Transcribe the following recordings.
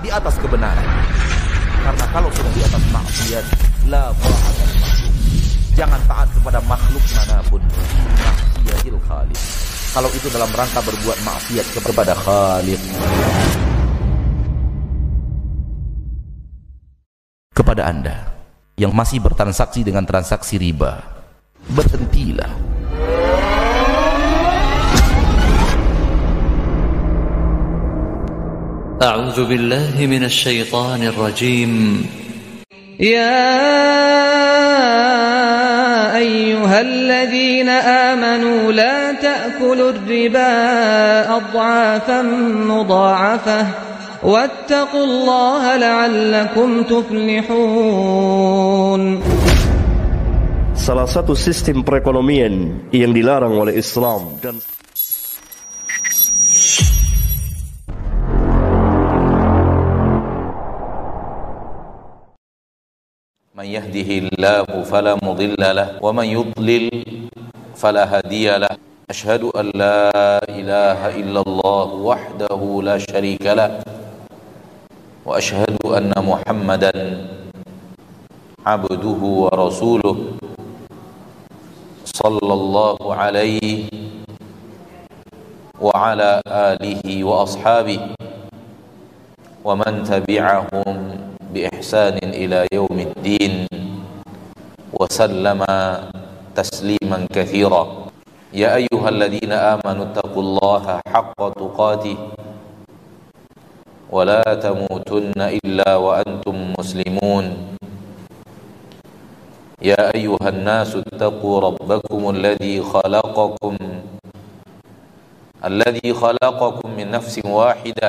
di atas kebenaran. Karena kalau sudah di atas maksiat, la ta'ata Jangan taat kepada makhluk mana pun. Maksiatil khaliq. Kalau itu dalam rangka berbuat maksiat kepada khaliq. Kepada Anda yang masih bertransaksi dengan transaksi riba, berhentilah. أعوذ بالله من الشيطان الرجيم. يا أيها الذين آمنوا لا تأكلوا الربا أضعافا مضاعفة واتقوا الله لعلكم تفلحون. Salah satu sistem perekonomian yang dilarang oleh Islam dan من يهده الله فلا مضل له ومن يضلل فلا هادي له. أشهد أن لا إله إلا الله وحده لا شريك له وأشهد أن محمدا عبده ورسوله صلى الله عليه وعلى آله وأصحابه ومن تبعهم بإحسان إلى يوم الدين وسلم تسليما كثيرا. يا أيها الذين آمنوا اتقوا الله حق تقاته ولا تموتن إلا وأنتم مسلمون. يا أيها الناس اتقوا ربكم الذي خلقكم الذي خلقكم من نفس واحدة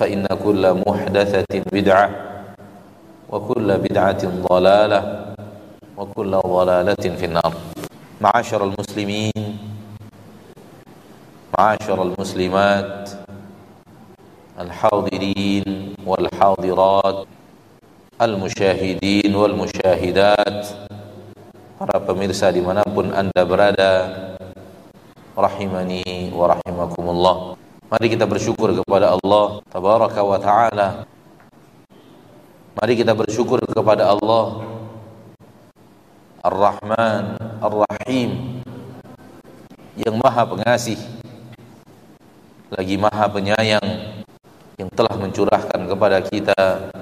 فإن كل محدثة بدعة وكل بدعة ضلالة وكل ضلالة في النار. معاشر المسلمين معاشر المسلمات الحاضرين والحاضرات المشاهدين والمشاهدات para pemirsa dimanapun anda berada rahimani wa rahimakumullah. Mari kita bersyukur kepada Allah Tabaraka wa ta'ala. Mari kita bersyukur kepada Allah. Ar-Rahman Ar-Rahim. Yang maha pengasih. Lagi maha penyayang. Yang telah mencurahkan kepada kita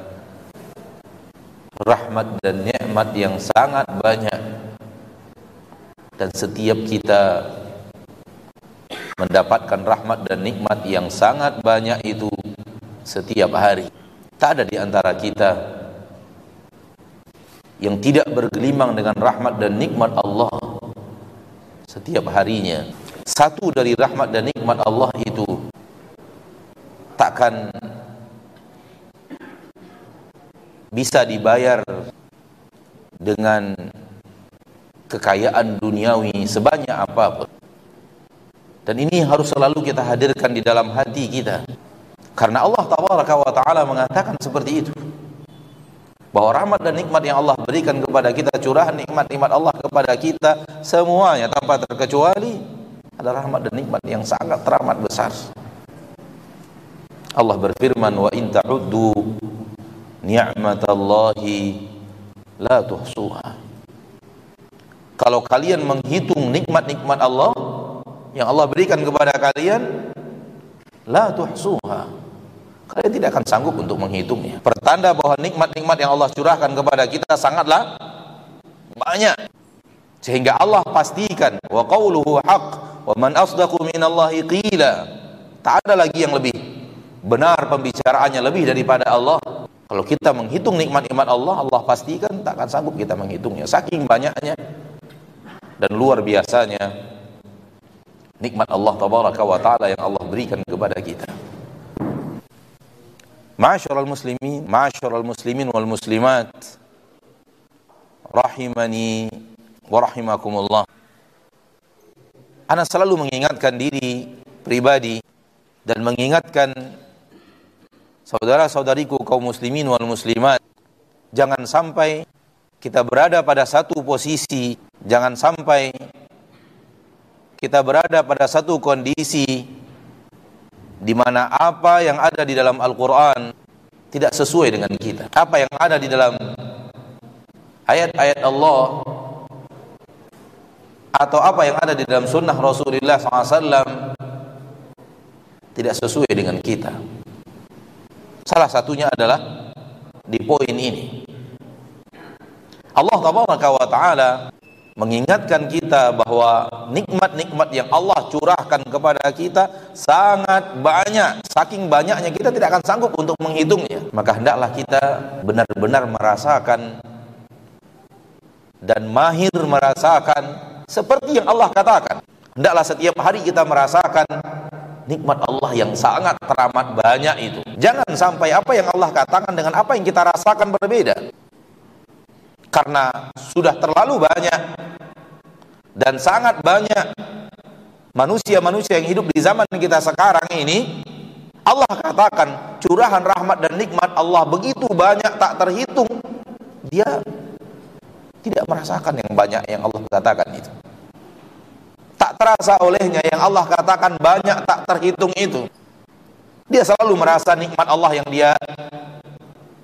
Rahmat dan nikmat yang sangat banyak. Dan setiap kita mendapatkan rahmat dan nikmat yang sangat banyak itu setiap hari. Tak ada di antara kita yang tidak bergelimang dengan rahmat dan nikmat Allah setiap harinya. Satu dari rahmat dan nikmat Allah itu takkan bisa dibayar dengan kekayaan duniawi sebanyak apa pun. Dan ini harus selalu kita hadirkan di dalam hati kita. Karena Allah tabaraka wa taala mengatakan seperti itu. Bahwa rahmat dan nikmat yang Allah berikan kepada kita, curahan nikmat-nikmat Allah kepada kita semuanya tanpa terkecuali adalah rahmat dan nikmat yang sangat teramat besar. Allah berfirman wa in ta'uddu ni'matallahi la tuhsuha. Kalau kalian menghitung nikmat-nikmat Allah yang Allah berikan kepada kalian la tuhsuha kalian tidak akan sanggup untuk menghitungnya. Pertanda bahwa nikmat-nikmat yang Allah curahkan kepada kita sangatlah banyak. Sehingga Allah pastikan wa qauluhu haq wa man asdaqu minallahi qila. Tak ada lagi yang lebih benar pembicaraannya lebih daripada Allah. Kalau kita menghitung nikmat-nikmat Allah, Allah pastikan tak akan sanggup kita menghitungnya. Saking banyaknya dan luar biasanya nikmat Allah tabaraka wa taala yang Allah berikan kepada kita. Ma'asyiral muslimin, ma'asyiral muslimin wal muslimat. Rahimani wa rahimakumullah. Ana selalu mengingatkan diri pribadi dan mengingatkan saudara-saudariku kaum muslimin wal muslimat jangan sampai kita berada pada satu posisi, jangan sampai kita berada pada satu kondisi di mana apa yang ada di dalam Al-Quran tidak sesuai dengan kita. Apa yang ada di dalam ayat-ayat Allah atau apa yang ada di dalam sunnah Rasulullah SAW tidak sesuai dengan kita. Salah satunya adalah di poin ini. Allah Taala mengingatkan kita bahwa nikmat-nikmat yang Allah curahkan kepada kita sangat banyak. Saking banyaknya kita tidak akan sanggup untuk menghitungnya. Maka hendaklah kita benar-benar merasakan dan mahir merasakan seperti yang Allah katakan. Hendaklah setiap hari kita merasakan nikmat Allah yang sangat teramat banyak itu. Jangan sampai apa yang Allah katakan dengan apa yang kita rasakan berbeda karena sudah terlalu banyak dan sangat banyak manusia-manusia yang hidup di zaman kita sekarang ini Allah katakan curahan rahmat dan nikmat Allah begitu banyak tak terhitung dia tidak merasakan yang banyak yang Allah katakan itu. Tak terasa olehnya yang Allah katakan banyak tak terhitung itu. Dia selalu merasa nikmat Allah yang dia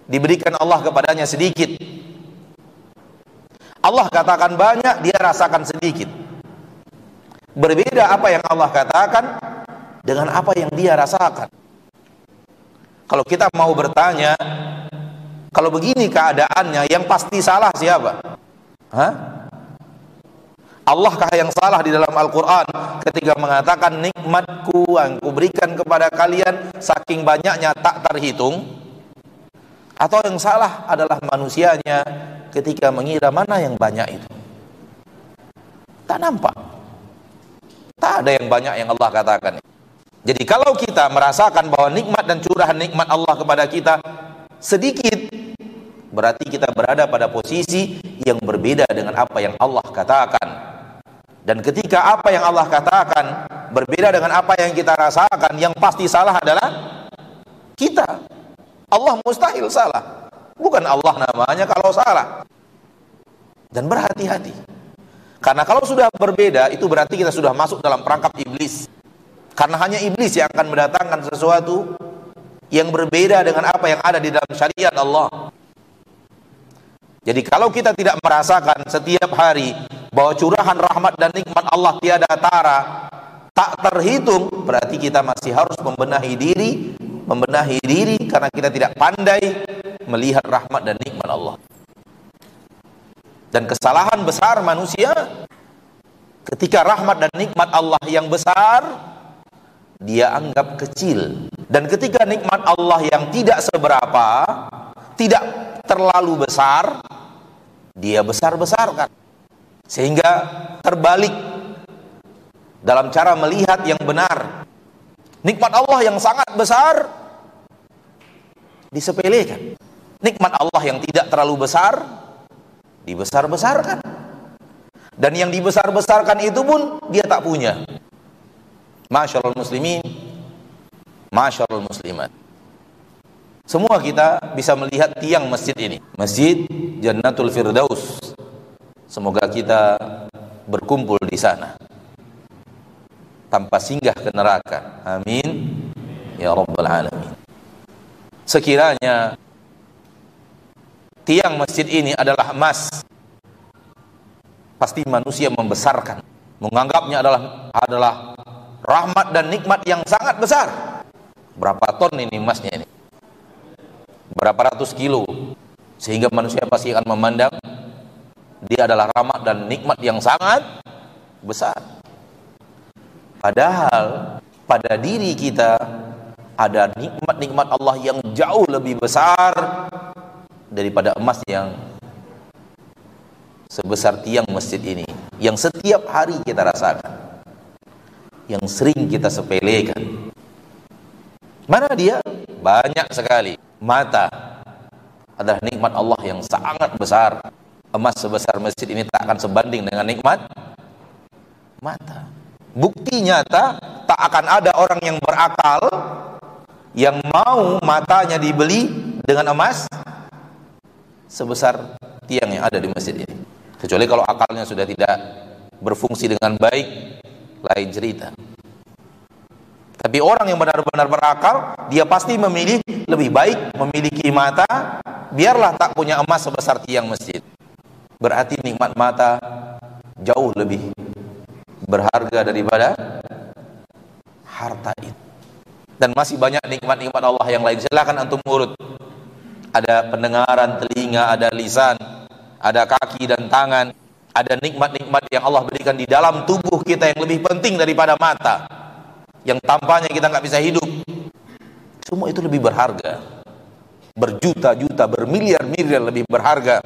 diberikan Allah kepadanya sedikit Allah katakan banyak, dia rasakan sedikit. Berbeda apa yang Allah katakan dengan apa yang dia rasakan. Kalau kita mau bertanya, kalau begini keadaannya, yang pasti salah siapa? Hah? Allahkah yang salah di dalam Al-Quran ketika mengatakan nikmatku yang kuberikan kepada kalian saking banyaknya tak terhitung? Atau yang salah adalah manusianya ketika mengira mana yang banyak itu. Tak nampak. Tak ada yang banyak yang Allah katakan. Jadi kalau kita merasakan bahwa nikmat dan curahan nikmat Allah kepada kita sedikit berarti kita berada pada posisi yang berbeda dengan apa yang Allah katakan. Dan ketika apa yang Allah katakan berbeda dengan apa yang kita rasakan yang pasti salah adalah kita Allah mustahil salah Bukan Allah namanya kalau salah. Dan berhati-hati. Karena kalau sudah berbeda, itu berarti kita sudah masuk dalam perangkap iblis. Karena hanya iblis yang akan mendatangkan sesuatu yang berbeda dengan apa yang ada di dalam syariat Allah. Jadi kalau kita tidak merasakan setiap hari bahwa curahan rahmat dan nikmat Allah tiada tara, tak terhitung, berarti kita masih harus membenahi diri, membenahi diri karena kita tidak pandai melihat rahmat dan nikmat Allah. Dan kesalahan besar manusia ketika rahmat dan nikmat Allah yang besar dia anggap kecil. Dan ketika nikmat Allah yang tidak seberapa tidak terlalu besar dia besar-besarkan. Sehingga terbalik dalam cara melihat yang benar nikmat Allah yang sangat besar disepelekan. Nikmat Allah yang tidak terlalu besar dibesar-besarkan. Dan yang dibesar-besarkan itu pun dia tak punya. Masyaallah muslimin masyaallah muslimat. Semua kita bisa melihat tiang masjid ini. Masjid Jannatul Firdaus. Semoga kita berkumpul di sana tanpa singgah ke neraka. Amin. Ya rabbal alamin. Sekiranya tiang masjid ini adalah emas pasti manusia membesarkan. Menganggapnya adalah adalah rahmat dan nikmat yang sangat besar. Berapa ton ini emasnya ini? Berapa ratus kilo? Sehingga manusia pasti akan memandang dia adalah rahmat dan nikmat yang sangat besar padahal pada diri kita ada nikmat-nikmat Allah yang jauh lebih besar daripada emas yang sebesar tiang masjid ini yang setiap hari kita rasakan yang sering kita sepelekan. Mana dia? banyak sekali. Mata adalah nikmat Allah yang sangat besar. Emas sebesar masjid ini tak akan sebanding dengan nikmat mata bukti nyata tak akan ada orang yang berakal yang mau matanya dibeli dengan emas sebesar tiang yang ada di masjid ini. Kecuali kalau akalnya sudah tidak berfungsi dengan baik lain cerita. Tapi orang yang benar-benar berakal dia pasti memilih lebih baik memiliki mata biarlah tak punya emas sebesar tiang masjid. Berarti nikmat mata jauh lebih berharga daripada harta itu. Dan masih banyak nikmat-nikmat Allah yang lain. Silakan antum urut. Ada pendengaran telinga ada lisan ada kaki dan tangan ada nikmat-nikmat yang Allah berikan di dalam tubuh kita yang lebih penting daripada mata yang tampaknya kita nggak bisa hidup. Semua itu lebih berharga. Berjuta-juta bermiliar-miliar lebih berharga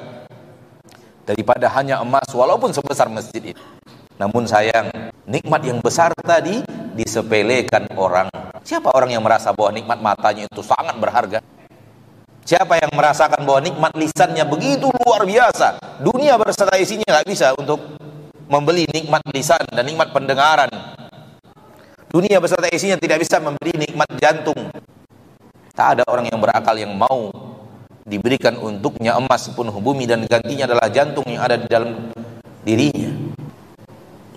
daripada hanya emas walaupun sebesar masjid ini namun sayang nikmat yang besar tadi disepelekan orang. Siapa orang yang merasa bahwa nikmat matanya itu sangat berharga? Siapa yang merasakan bahwa nikmat lisannya begitu luar biasa? Dunia berserta isinya nggak bisa untuk membeli nikmat lisan dan nikmat pendengaran. Dunia beserta isinya tidak bisa membeli nikmat jantung. Tak ada orang yang berakal yang mau diberikan untuknya emas sepenuh bumi dan gantinya adalah jantung yang ada di dalam dirinya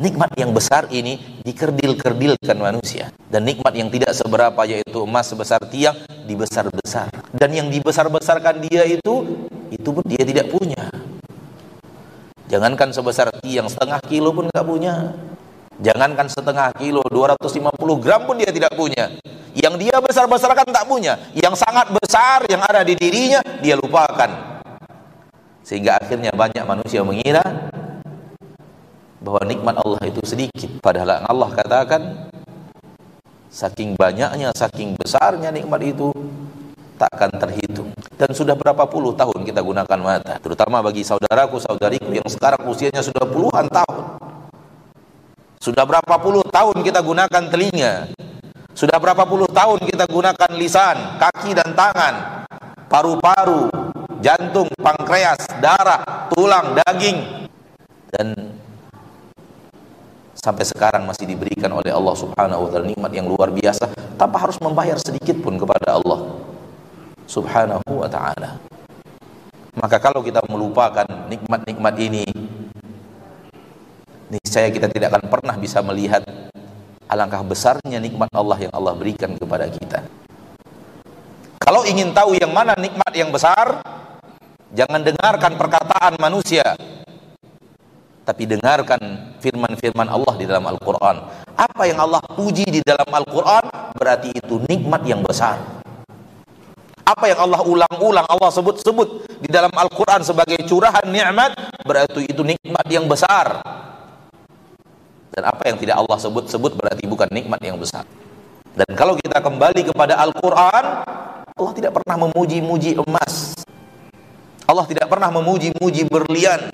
nikmat yang besar ini dikerdil-kerdilkan manusia. Dan nikmat yang tidak seberapa yaitu emas sebesar tiang dibesar-besar. Dan yang dibesar-besarkan dia itu itu pun dia tidak punya. Jangankan sebesar tiang setengah kilo pun nggak punya. Jangankan setengah kilo 250 gram pun dia tidak punya. Yang dia besar-besarkan tak punya. Yang sangat besar yang ada di dirinya dia lupakan. Sehingga akhirnya banyak manusia mengira bahwa nikmat Allah itu sedikit. Padahal Allah katakan saking banyaknya saking besarnya nikmat itu takkan terhitung. Dan sudah berapa puluh tahun kita gunakan mata? Terutama bagi saudaraku saudariku yang sekarang usianya sudah puluhan tahun. Sudah berapa puluh tahun kita gunakan telinga? Sudah berapa puluh tahun kita gunakan lisan kaki dan tangan? Paru-paru jantung pankreas darah tulang daging. Dan sampai sekarang masih diberikan oleh Allah Subhanahu wa taala nikmat yang luar biasa tanpa harus membayar sedikit pun kepada Allah Subhanahu wa taala. Maka kalau kita melupakan nikmat-nikmat ini niscaya kita tidak akan pernah bisa melihat alangkah besarnya nikmat Allah yang Allah berikan kepada kita. Kalau ingin tahu yang mana nikmat yang besar, jangan dengarkan perkataan manusia, tapi dengarkan firman-firman Allah di dalam Al-Quran. Apa yang Allah puji di dalam Al-Quran berarti itu nikmat yang besar. Apa yang Allah ulang-ulang, Allah sebut-sebut di dalam Al-Quran sebagai curahan nikmat berarti itu nikmat yang besar. Dan apa yang tidak Allah sebut-sebut berarti bukan nikmat yang besar. Dan kalau kita kembali kepada Al-Quran, Allah tidak pernah memuji-muji emas. Allah tidak pernah memuji-muji berlian.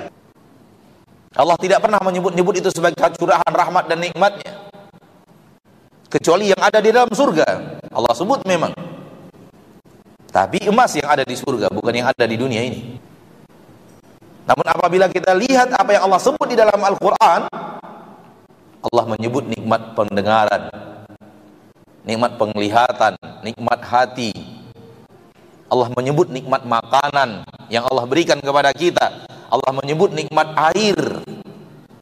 Allah tidak pernah menyebut-nyebut itu sebagai curahan rahmat dan nikmatnya. Kecuali yang ada di dalam surga. Allah sebut memang. Tapi emas yang ada di surga bukan yang ada di dunia ini. Namun apabila kita lihat apa yang Allah sebut di dalam Al-Quran, Allah menyebut nikmat pendengaran, nikmat penglihatan, nikmat hati. Allah menyebut nikmat makanan yang Allah berikan kepada kita. Allah menyebut nikmat air.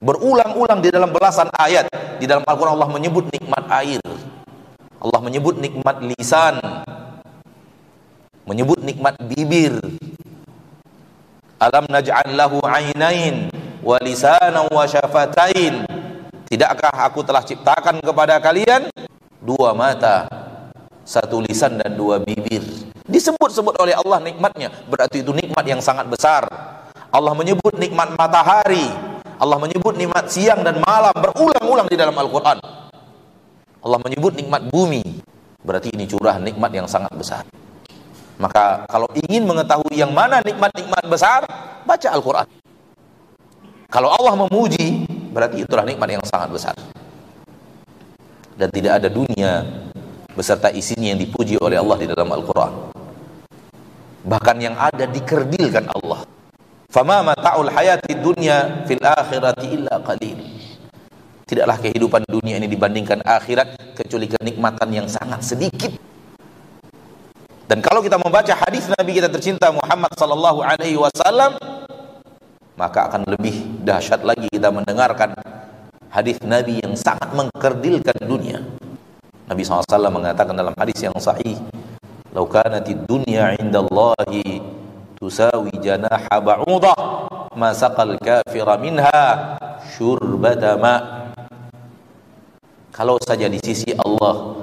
Berulang-ulang di dalam belasan ayat. Di dalam Al-Qur'an Allah menyebut nikmat air. Allah menyebut nikmat lisan. Menyebut nikmat bibir. Alam naj'al lahu ainain wa lisanan wa syafatain. Tidakkah aku telah ciptakan kepada kalian? Dua mata satu lisan dan dua bibir. Disebut-sebut oleh Allah nikmatnya. Berarti itu nikmat yang sangat besar Allah menyebut nikmat matahari Allah menyebut nikmat siang dan malam berulang-ulang di dalam Al-Quran. Allah menyebut nikmat bumi berarti ini curah nikmat yang sangat besar. Maka kalau ingin mengetahui yang mana nikmat-nikmat besar baca Al-Quran. Kalau Allah memuji berarti itulah nikmat yang sangat besar. Dan tidak ada dunia beserta isinya yang dipuji oleh Allah di dalam Al-Quran. Bahkan yang ada dikerdilkan Allah fama mata'ul hayati dunya fil akhirati illa qalil tidaklah kehidupan dunia ini dibandingkan akhirat kecuali kenikmatan yang sangat sedikit dan kalau kita membaca hadis Nabi kita tercinta Muhammad sallallahu alaihi wasallam maka akan lebih dahsyat lagi kita mendengarkan hadis Nabi yang sangat mengkerdilkan dunia. Nabi SAW mengatakan dalam hadis yang sahih "Lau kanatid dunya 'indallahi tusawi janaha ba'udah ma saqal kafira minha syurbata ma." Kalau saja di sisi Allah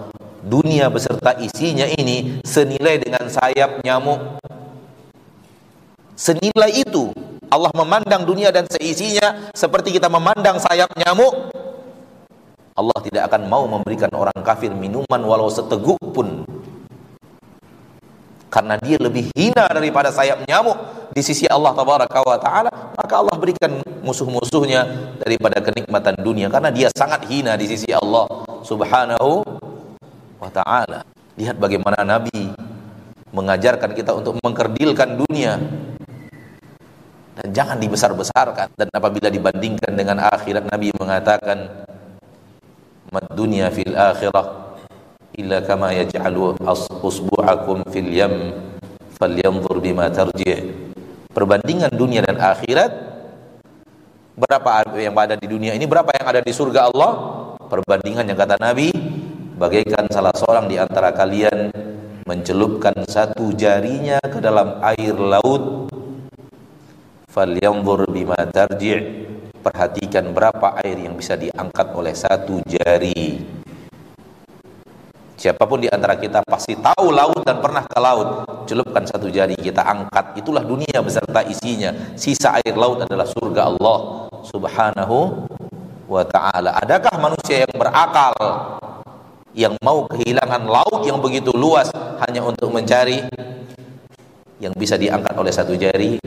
dunia beserta isinya ini senilai dengan sayap nyamuk. Senilai itu Allah memandang dunia dan seisinya seperti kita memandang sayap nyamuk. Allah tidak akan mau memberikan orang kafir minuman walau seteguk pun karena dia lebih hina daripada sayap nyamuk. Di sisi Allah tabaraka wa taala maka Allah berikan musuh-musuhnya daripada kenikmatan dunia. Karena dia sangat hina di sisi Allah subhanahu wa taala. Lihat bagaimana nabi mengajarkan kita untuk mengkerdilkan dunia. Dan jangan dibesar-besarkan. Dan apabila dibandingkan dengan akhirat nabi mengatakan mad dunya fil akhirah illa kama yaj'alu usbu'akum fil yam falyanzur bima tarji' perbandingan dunia dan akhirat berapa yang ada di dunia ini berapa yang ada di surga Allah? Perbandingan yang kata Nabi bagaikan salah seorang di antara kalian mencelupkan satu jarinya ke dalam air laut falyanzur bima tarji' perhatikan berapa air yang bisa diangkat oleh satu jari Siapa pun di antara kita pasti tahu laut dan pernah ke laut. Celupkan satu jari kita angkat. Itulah dunia beserta isinya. Sisa air laut adalah surga Allah Subhanahu wa taala. Adakah manusia yang berakal yang mau kehilangan laut yang begitu luas hanya untuk mencari yang bisa diangkat oleh satu jari?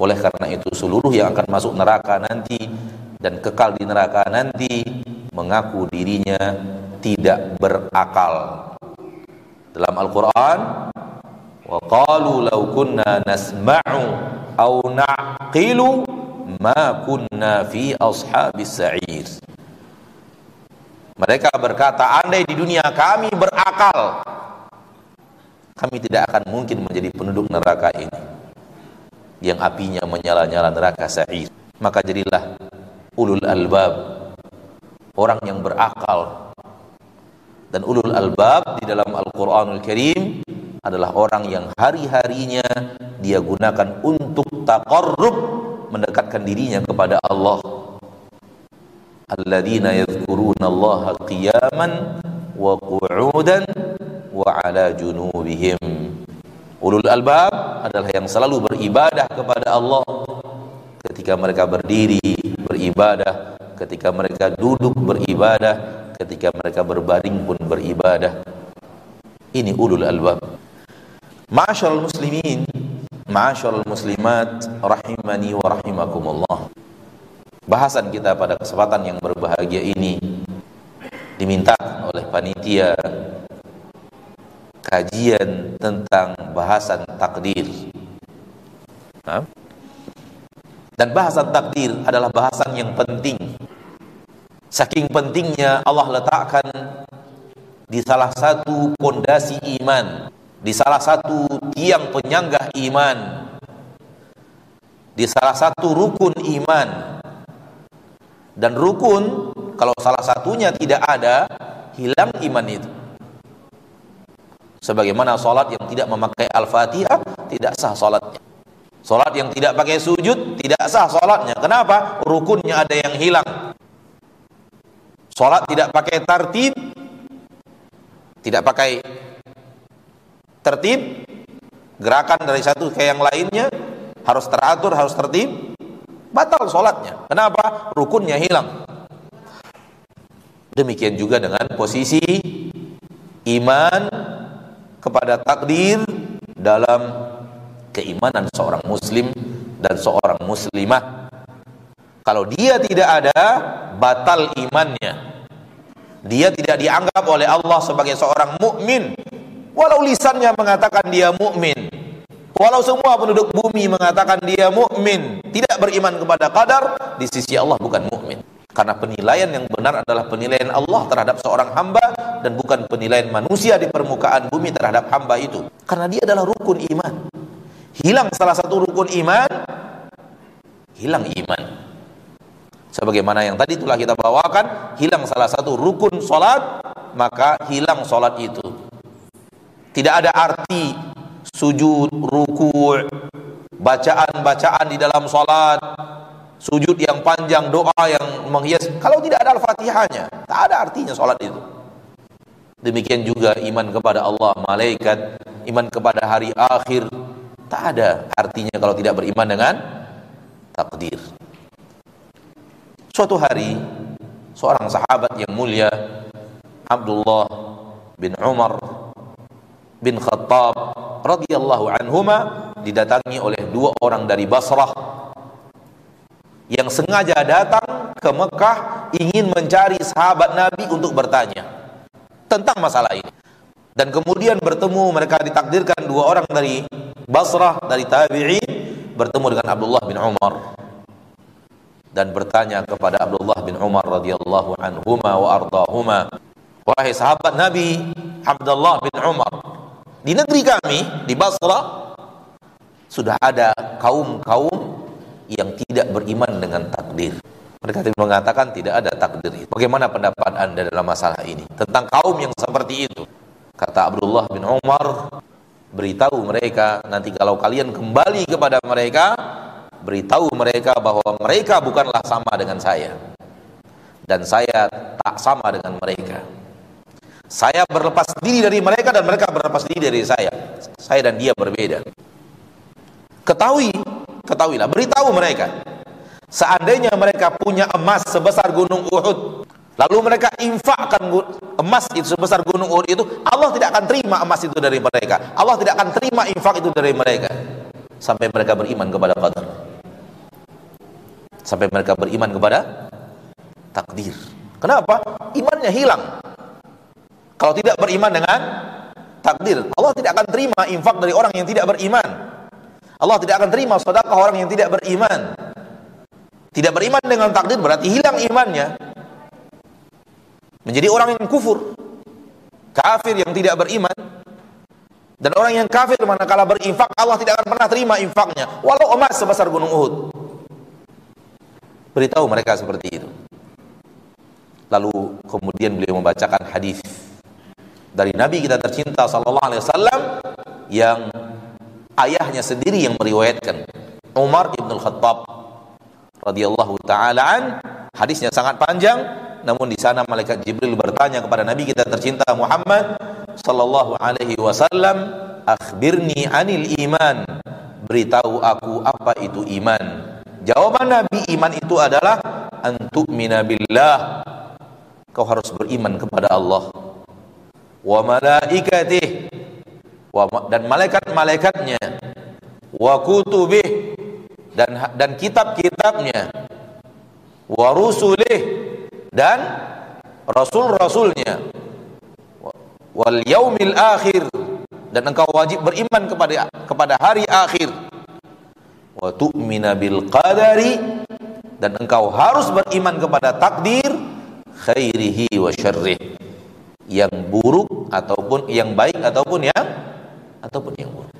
Oleh karena itu seluruh yang akan masuk neraka nanti dan kekal di neraka nanti mengaku dirinya tidak berakal. Dalam Al-Qur'an wa law kunna nasma'u aw na'qilu ma kunna fi ashabis sa'ir. Mereka berkata, andai di dunia kami berakal, kami tidak akan mungkin menjadi penduduk neraka ini yang apinya menyala-nyala neraka sa'ir. Maka jadilah ulul albab, orang yang berakal, dan ulul albab di dalam Al-Quranul Karim adalah orang yang hari-harinya dia gunakan untuk taqarrub mendekatkan dirinya kepada Allah. Alladzina yadhkuruna Allah qiyaman wa qu'udan wa ala junubihim. Ulul albab adalah yang selalu beribadah kepada Allah ketika mereka berdiri beribadah ketika mereka duduk beribadah ketika mereka berbaring pun beribadah. Ini ulul albab. Ma'asyiral muslimin ma'asyiral muslimat rahimani wa rahimakumullah. Bahasan kita pada kesempatan yang berbahagia ini diminta oleh panitia kajian tentang bahasan takdir. Dan bahasan takdir adalah bahasan yang penting Saking pentingnya Allah letakkan di salah satu pondasi iman, di salah satu tiang penyanggah iman, di salah satu rukun iman. Dan rukun kalau salah satunya tidak ada, hilang iman itu. Sebagaimana salat yang tidak memakai Al-Fatihah tidak sah salatnya. Salat yang tidak pakai sujud tidak sah salatnya. Kenapa? Rukunnya ada yang hilang. Salat tidak pakai tartib, tidak pakai tertib gerakan dari satu ke yang lainnya harus teratur, harus tertib, batal sholatnya. Kenapa? Rukunnya hilang. Demikian juga dengan posisi iman kepada takdir dalam keimanan seorang muslim dan seorang muslimah. Kalau dia tidak ada, batal imannya. Dia tidak dianggap oleh Allah sebagai seorang mukmin Walau lisannya mengatakan dia mukmin, walau semua penduduk bumi mengatakan dia mukmin, tidak beriman kepada qadar, di sisi Allah bukan mukmin. Karena penilaian yang benar adalah penilaian Allah terhadap seorang hamba dan bukan penilaian manusia di permukaan bumi terhadap hamba itu. Karena dia adalah rukun iman. Hilang salah satu rukun iman, hilang iman. Sebagaimana yang tadi telah kita bawakan, hilang salah satu rukun solat, maka hilang solat itu. Tidak ada arti sujud, ruku', bacaan-bacaan di dalam salat, sujud yang panjang, doa yang menghias. Kalau tidak ada Al-Fatihahnya, tak ada artinya salat itu. Demikian juga iman kepada Allah, malaikat, iman kepada hari akhir, tak ada artinya kalau tidak beriman dengan takdir. Suatu hari, seorang sahabat yang mulia, Abdullah bin Umar bin Khattab radhiyallahu anhuma didatangi oleh dua orang dari Basrah yang sengaja datang ke Mekah ingin mencari sahabat Nabi untuk bertanya tentang masalah ini. Dan kemudian bertemu mereka ditakdirkan dua orang dari Basrah dari tabi'in bertemu dengan Abdullah bin Umar dan bertanya kepada Abdullah bin Umar radhiyallahu anhuma wa ardahuma wahai sahabat Nabi Abdullah bin Umar di negeri kami, di Basra, sudah ada kaum-kaum yang tidak beriman dengan takdir. Mereka mengatakan tidak ada takdir. Bagaimana pendapat anda dalam masalah ini? Tentang kaum yang seperti itu. Kata Abdullah bin Umar, beritahu mereka nanti kalau kalian kembali kepada mereka, beritahu mereka bahwa mereka bukanlah sama dengan saya. Dan saya tak sama dengan mereka. Saya berlepas diri dari mereka dan mereka berlepas diri dari saya. Saya dan dia berbeda. Ketahui, ketahuilah, beritahu mereka. Seandainya mereka punya emas sebesar gunung Uhud, lalu mereka infakkan emas itu sebesar gunung Uhud itu, Allah tidak akan terima emas itu dari mereka. Allah tidak akan terima infak itu dari mereka sampai mereka beriman kepada qadar. Sampai mereka beriman kepada takdir. Kenapa? Imannya hilang. Kalau tidak beriman dengan takdir, Allah tidak akan terima infak dari orang yang tidak beriman. Allah tidak akan terima sedekah orang yang tidak beriman. Tidak beriman dengan takdir berarti hilang imannya. Menjadi orang yang kufur. Kafir yang tidak beriman. Dan orang yang kafir manakala berinfak Allah tidak akan pernah terima infaknya walau emas sebesar gunung Uhud. Beritahu mereka seperti itu. Lalu kemudian beliau membacakan hadis dari Nabi kita tercinta sallallahu alaihi wasallam yang ayahnya sendiri yang meriwayatkan. Umar ibn Khattab radhiyallahu taala an. Hadisnya sangat panjang namun di sana malaikat Jibril bertanya kepada Nabi kita tercinta Muhammad sallallahu alaihi wasallam akhbirni anil iman? Beritahu aku apa itu iman jawaban Nabi iman itu adalah antu'mina billah. Kau harus beriman kepada Allah. Wa malaikatih dan malaikat-malaikatnya. Wa kutubih. Dan dan kitab-kitabnya. Wa rusulih. Dan rasul-rasulnya. Wal yaumil akhir. Dan engkau wajib beriman kepada kepada hari akhir wa tu'mina bil qadari dan engkau harus beriman kepada takdir khairihi wa syarrih yang buruk ataupun yang baik ataupun yang ataupun yang buruk.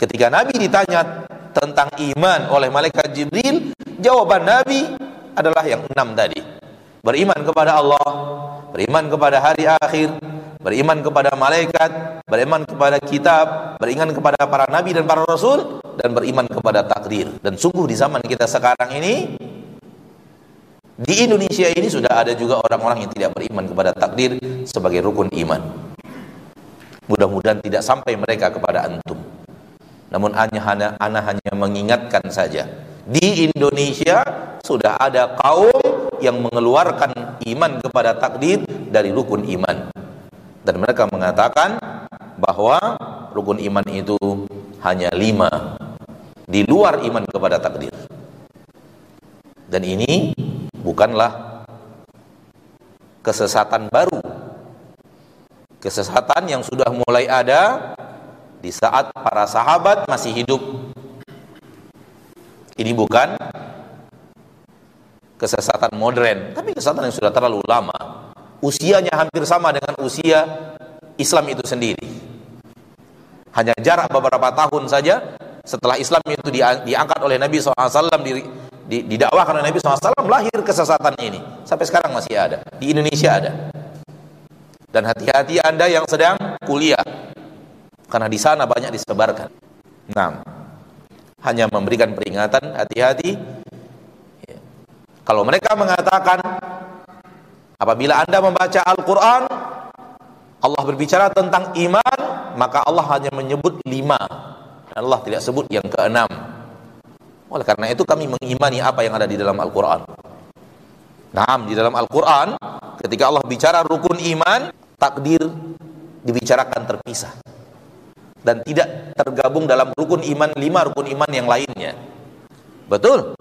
Ketika Nabi ditanya tentang iman oleh malaikat Jibril, jawaban Nabi adalah yang enam tadi. Beriman kepada Allah, beriman kepada hari akhir, beriman kepada malaikat, beriman kepada kitab, beriman kepada para nabi dan para rasul, dan beriman kepada takdir. Dan sungguh di zaman kita sekarang ini, di Indonesia ini sudah ada juga orang-orang yang tidak beriman kepada takdir sebagai rukun iman. Mudah-mudahan tidak sampai mereka kepada antum. Namun hanya ana hanya mengingatkan saja. Di Indonesia sudah ada kaum yang mengeluarkan iman kepada takdir dari rukun iman. Dan mereka mengatakan bahwa rukun iman itu hanya lima di luar iman kepada takdir. Dan ini bukanlah kesesatan baru. Kesesatan yang sudah mulai ada di saat para sahabat masih hidup. Ini bukan kesesatan modern, tapi kesesatan yang sudah terlalu lama. Usianya hampir sama dengan usia Islam itu sendiri. Hanya jarak beberapa tahun saja setelah Islam itu diangkat oleh Nabi SAW di, didakwahkan oleh Nabi SAW lahir kesesatan ini sampai sekarang masih ada di Indonesia ada dan hati-hati anda yang sedang kuliah karena di sana banyak disebarkan. Nah, hanya memberikan peringatan hati-hati. Ya. Kalau mereka mengatakan apabila Anda membaca Al-Qur'an Allah berbicara tentang iman, maka Allah hanya menyebut lima. Allah tidak sebut yang keenam. Oleh karena itu kami mengimani apa yang ada di dalam Al-Quran. Nah, di dalam Al-Quran, ketika Allah bicara rukun iman, takdir dibicarakan terpisah dan tidak tergabung dalam rukun iman lima rukun iman yang lainnya. Betul?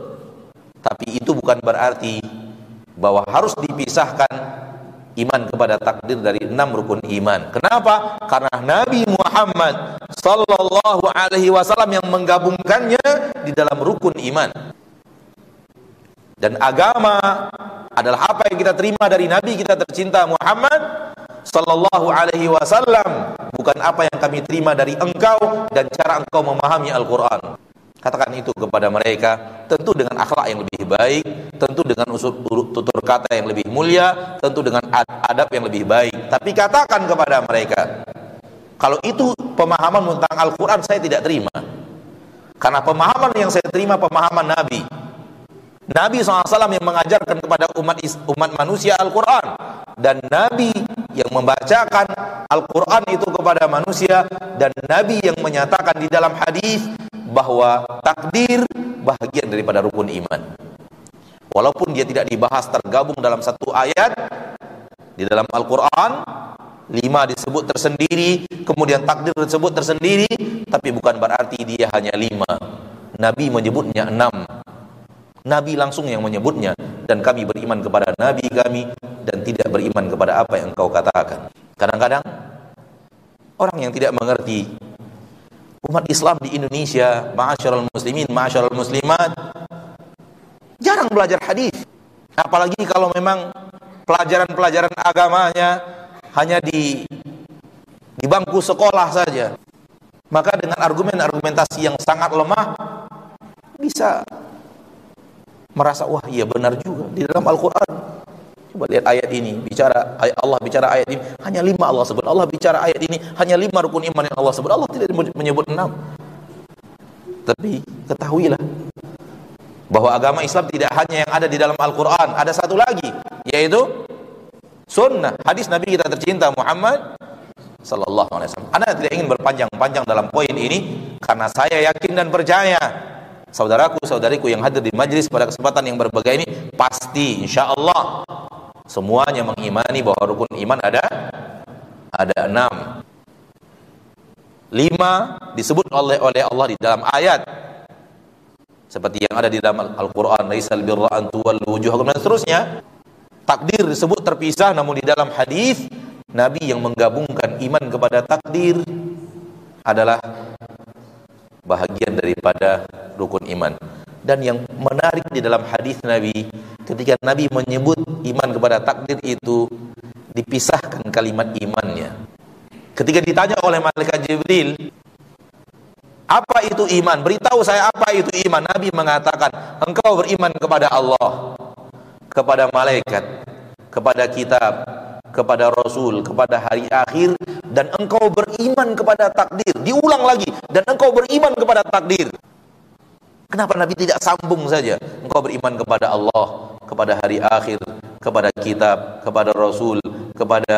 Tapi itu bukan berarti bahwa harus dipisahkan iman kepada takdir dari enam rukun iman. Kenapa? Karena Nabi Muhammad sallallahu alaihi wasallam yang menggabungkannya di dalam rukun iman. Dan agama adalah apa yang kita terima dari Nabi kita tercinta Muhammad sallallahu alaihi wasallam bukan apa yang kami terima dari engkau dan cara engkau memahami Al-Qur'an. Katakan itu kepada mereka tentu dengan akhlak yang lebih baik, tentu dengan usul tutur kata yang lebih mulia, tentu dengan adab yang lebih baik. Tapi katakan kepada mereka, kalau itu pemahaman tentang Al-Qur'an saya tidak terima. Karena pemahaman yang saya terima pemahaman Nabi. Nabi SAW yang mengajarkan kepada umat umat manusia Al-Quran dan Nabi yang membacakan Al-Quran itu kepada manusia dan Nabi yang menyatakan di dalam hadis bahwa takdir bahagian daripada rukun iman. Walaupun dia tidak dibahas tergabung dalam satu ayat di dalam Al-Quran, lima disebut tersendiri, kemudian takdir disebut tersendiri, tapi bukan berarti dia hanya lima. Nabi menyebutnya enam Nabi langsung yang menyebutnya dan kami beriman kepada Nabi kami dan tidak beriman kepada apa yang engkau katakan. Kadang-kadang orang yang tidak mengerti umat Islam di Indonesia, ma'asyiral muslimin, ma'asyiral muslimat jarang belajar hadis. Apalagi kalau memang pelajaran-pelajaran agamanya hanya di di bangku sekolah saja. Maka dengan argumen-argumentasi yang sangat lemah bisa merasa wah iya benar juga. Di dalam Al-Quran coba lihat ayat ini bicara ayat Allah bicara ayat ini hanya lima Allah sebut. Allah bicara ayat ini hanya lima rukun iman yang Allah sebut. Allah tidak menyebut enam. Tapi ketahuilah bahwa agama Islam tidak hanya yang ada di dalam Al-Quran ada satu lagi yaitu sunnah. Hadis Nabi kita tercinta Muhammad Sallallahu Alaihi Wasallam. Anda tidak ingin berpanjang-panjang dalam poin ini? Karena saya yakin dan percaya saudaraku saudariku yang hadir di majlis pada kesempatan yang berbagai ini pasti insya Allah semuanya mengimani bahwa rukun iman ada ada enam. Lima disebut oleh oleh Allah di dalam ayat. Seperti yang ada di dalam Al-Quran laisal birra an dan seterusnya. Takdir disebut terpisah namun di dalam hadis Nabi yang menggabungkan iman kepada takdir adalah bahagian daripada rukun iman. Dan yang menarik di dalam hadis Nabi ketika Nabi menyebut iman kepada takdir itu dipisahkan kalimat imannya. Ketika ditanya oleh malaikat Jibril, apa itu iman? Beritahu saya apa itu iman. Nabi mengatakan, engkau beriman kepada Allah, kepada malaikat, kepada kitab, kepada Rasul, kepada hari akhir dan engkau beriman kepada takdir. Diulang lagi dan engkau beriman kepada takdir. Kenapa Nabi tidak sambung saja? Engkau beriman kepada Allah, kepada hari akhir, kepada kitab, kepada Rasul, kepada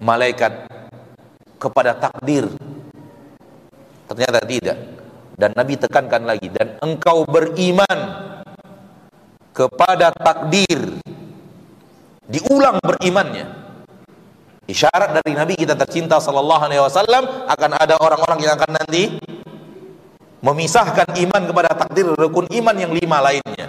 malaikat kepada takdir ternyata tidak dan Nabi tekankan lagi dan engkau beriman kepada takdir diulang berimannya. Isyarat dari Nabi kita tercinta sallallahu alaihi wasallam akan ada orang-orang yang akan nanti memisahkan iman kepada takdir rukun iman yang lima lainnya.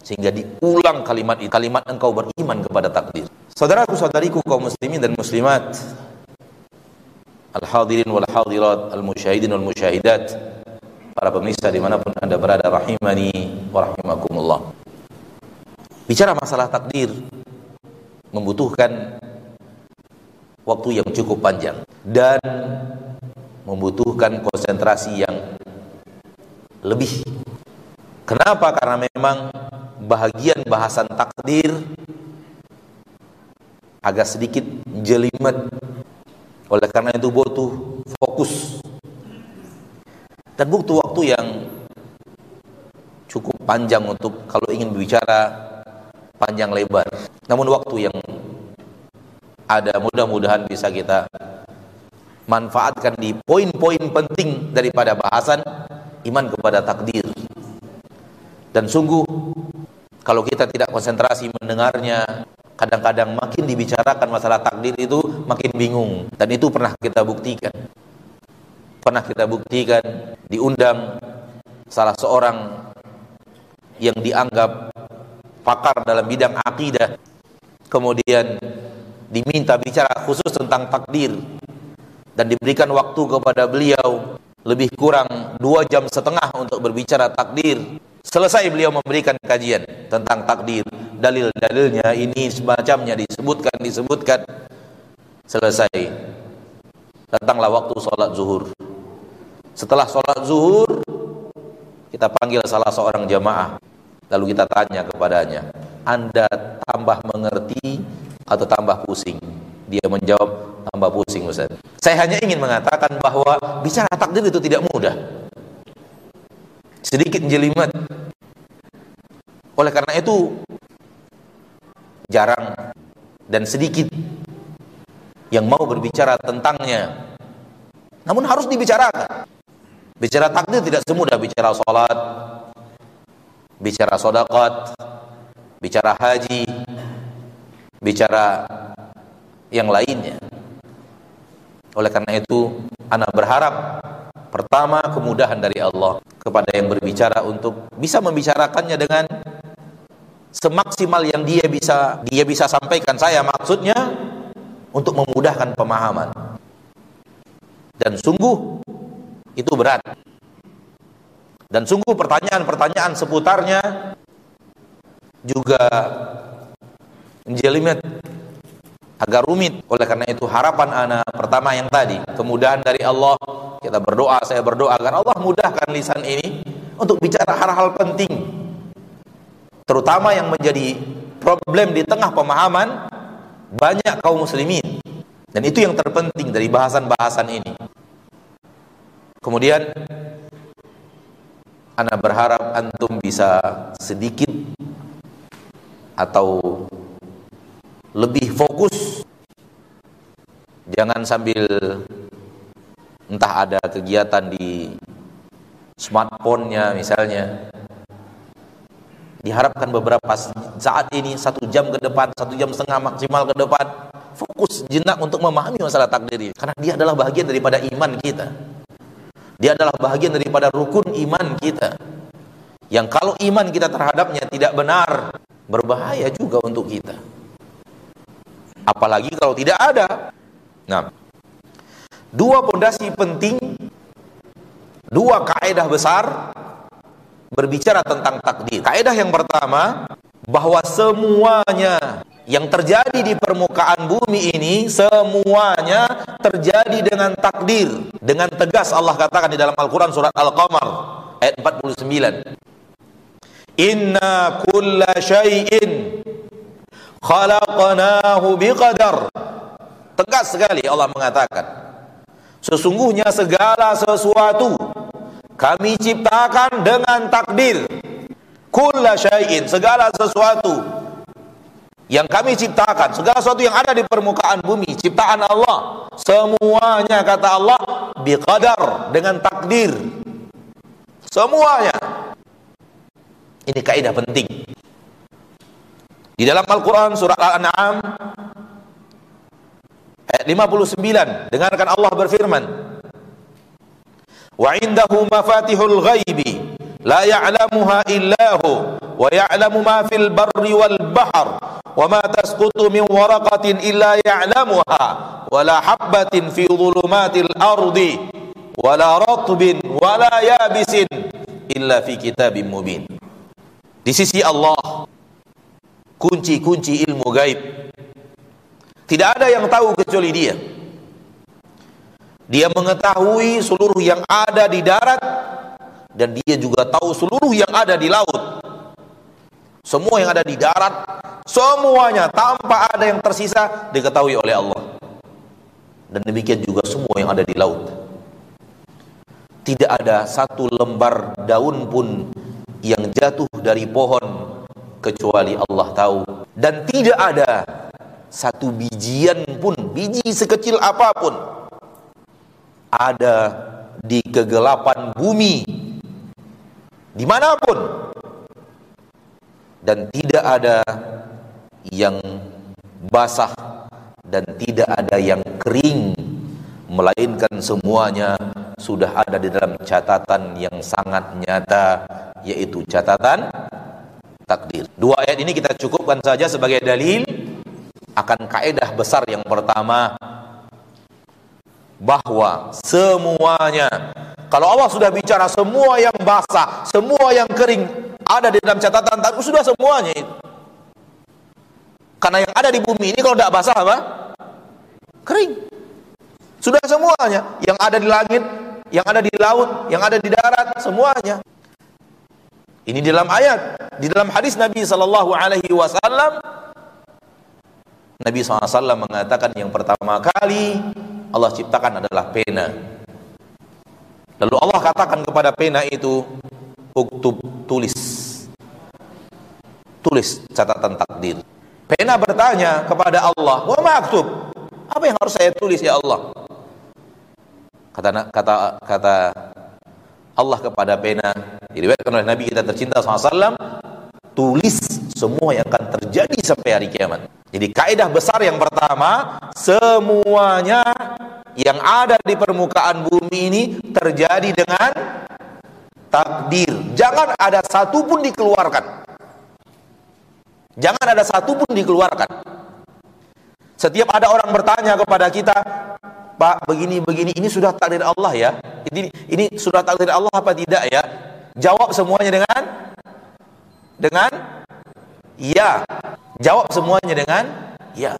Sehingga diulang kalimat kalimat engkau beriman kepada takdir. Saudaraku saudariku kaum muslimin dan muslimat al hadirin wal hadirat al musyahidin wal musyahidat para pemirsa di mana pun anda berada rahimani wa rahimakumullah bicara masalah takdir membutuhkan waktu yang cukup panjang dan membutuhkan konsentrasi yang lebih. Kenapa? Karena memang bahagian bahasan takdir agak sedikit jelimet. Oleh karena itu butuh fokus dan butuh waktu yang cukup panjang untuk kalau ingin berbicara panjang lebar. Namun waktu yang ada mudah-mudahan bisa kita manfaatkan di poin-poin penting daripada bahasan iman kepada takdir. Dan sungguh kalau kita tidak konsentrasi mendengarnya, kadang-kadang makin dibicarakan masalah takdir itu makin bingung dan itu pernah kita buktikan. Pernah kita buktikan diundang salah seorang yang dianggap pakar dalam bidang akidah kemudian diminta bicara khusus tentang takdir dan diberikan waktu kepada beliau lebih kurang dua jam setengah untuk berbicara takdir. Selesai beliau memberikan kajian tentang takdir dalil-dalilnya ini semacamnya disebutkan disebutkan selesai. Datanglah waktu sholat zuhur. Setelah sholat zuhur kita panggil salah seorang jamaah Lalu kita tanya kepadanya, Anda tambah mengerti atau tambah pusing? Dia menjawab, tambah pusing Ustaz. Saya hanya ingin mengatakan bahwa bicara takdir itu tidak mudah. Sedikit jelimet. Oleh karena itu, jarang dan sedikit yang mau berbicara tentangnya. Namun harus dibicarakan. Bicara takdir tidak semudah bicara sholat, bicara sodakat, bicara haji, bicara yang lainnya. Oleh karena itu, anak berharap pertama kemudahan dari Allah kepada yang berbicara untuk bisa membicarakannya dengan semaksimal yang dia bisa dia bisa sampaikan saya maksudnya untuk memudahkan pemahaman. Dan sungguh itu berat. Dan sungguh pertanyaan-pertanyaan seputarnya juga jelimet agak rumit. Oleh karena itu harapan anak pertama yang tadi, kemudahan dari Allah. Kita berdoa, saya berdoa agar Allah mudahkan lisan ini untuk bicara hal-hal penting. Terutama yang menjadi problem di tengah pemahaman banyak kaum muslimin. Dan itu yang terpenting dari bahasan-bahasan ini. Kemudian Ana berharap antum bisa sedikit atau lebih fokus. Jangan sambil entah ada kegiatan di smartphone-nya misalnya. Diharapkan beberapa saat ini satu jam ke depan satu jam setengah maksimal ke depan fokus jenak untuk memahami masalah takdir karena dia adalah bagian daripada iman kita dia adalah bagian daripada rukun iman kita. Yang kalau iman kita terhadapnya tidak benar, berbahaya juga untuk kita. Apalagi kalau tidak ada. Nah, dua pondasi penting, dua kaedah besar berbicara tentang takdir. Kaedah yang pertama, bahwa semuanya yang terjadi di permukaan bumi ini semuanya terjadi dengan takdir dengan tegas Allah katakan di dalam Al-Qur'an surat Al-Qamar ayat 49 Inna kulla syai'in khalaqnahu biqadar. Tegas sekali Allah mengatakan sesungguhnya segala sesuatu kami ciptakan dengan takdir. Kulla syai'in segala sesuatu yang kami ciptakan, segala sesuatu yang ada di permukaan bumi, ciptaan Allah, semuanya kata Allah biqadar dengan takdir. Semuanya. Ini kaidah penting. Di dalam Al-Qur'an surah Al-An'am ayat 59 dengarkan Allah berfirman Wa indahu mafatihul ghaibi la ya'lamuha illahu wa ya'lamu ma fil barri wal bahr wa ma tasqutu min waraqatin illa ya'lamuha wa la habatin fi dhulumatil ardi wa la ratbin wa la di sisi Allah kunci-kunci ilmu gaib. Tidak ada yang tahu kecuali dia. Dia mengetahui seluruh yang ada di darat dan dia juga tahu seluruh yang ada di laut semua yang ada di darat, semuanya tanpa ada yang tersisa diketahui oleh Allah. Dan demikian juga semua yang ada di laut. Tidak ada satu lembar daun pun yang jatuh dari pohon kecuali Allah tahu dan tidak ada satu bijian pun biji sekecil apa pun ada di kegelapan bumi di mana pun dan tidak ada yang basah dan tidak ada yang kering melainkan semuanya sudah ada di dalam catatan yang sangat nyata yaitu catatan takdir. Dua ayat ini kita cukupkan saja sebagai dalil akan kaedah besar yang pertama bahwa semuanya kalau Allah sudah bicara semua yang basah, semua yang kering ada di dalam catatan takdir sudah semuanya itu. Karena yang ada di bumi ini kalau tidak basah apa? Kering. Sudah semuanya. Yang ada di langit, yang ada di laut, yang ada di darat, semuanya. Ini di dalam ayat, di dalam hadis Nabi Sallallahu Alaihi Wasallam, Nabi SAW mengatakan yang pertama kali Allah ciptakan adalah pena. Lalu Allah katakan kepada pena itu, uktub tulis. Tulis catatan takdir. Pena bertanya kepada Allah wa maktub apa yang harus saya tulis ya Allah? Kata kata kata Allah kepada pena diriwayatkan oleh Nabi kita tercinta SAW tulis semua yang akan terjadi sampai hari kiamat jadi kaidah besar yang pertama semuanya yang ada di permukaan bumi ini terjadi dengan takdir. Jangan ada satu pun dikeluarkan. Jangan ada satu pun dikeluarkan. Setiap ada orang bertanya kepada kita, Pak, begini begini, ini sudah takdir Allah ya? Ini ini sudah takdir Allah apa tidak ya? Jawab semuanya dengan dengan iya. Jawab semuanya dengan iya.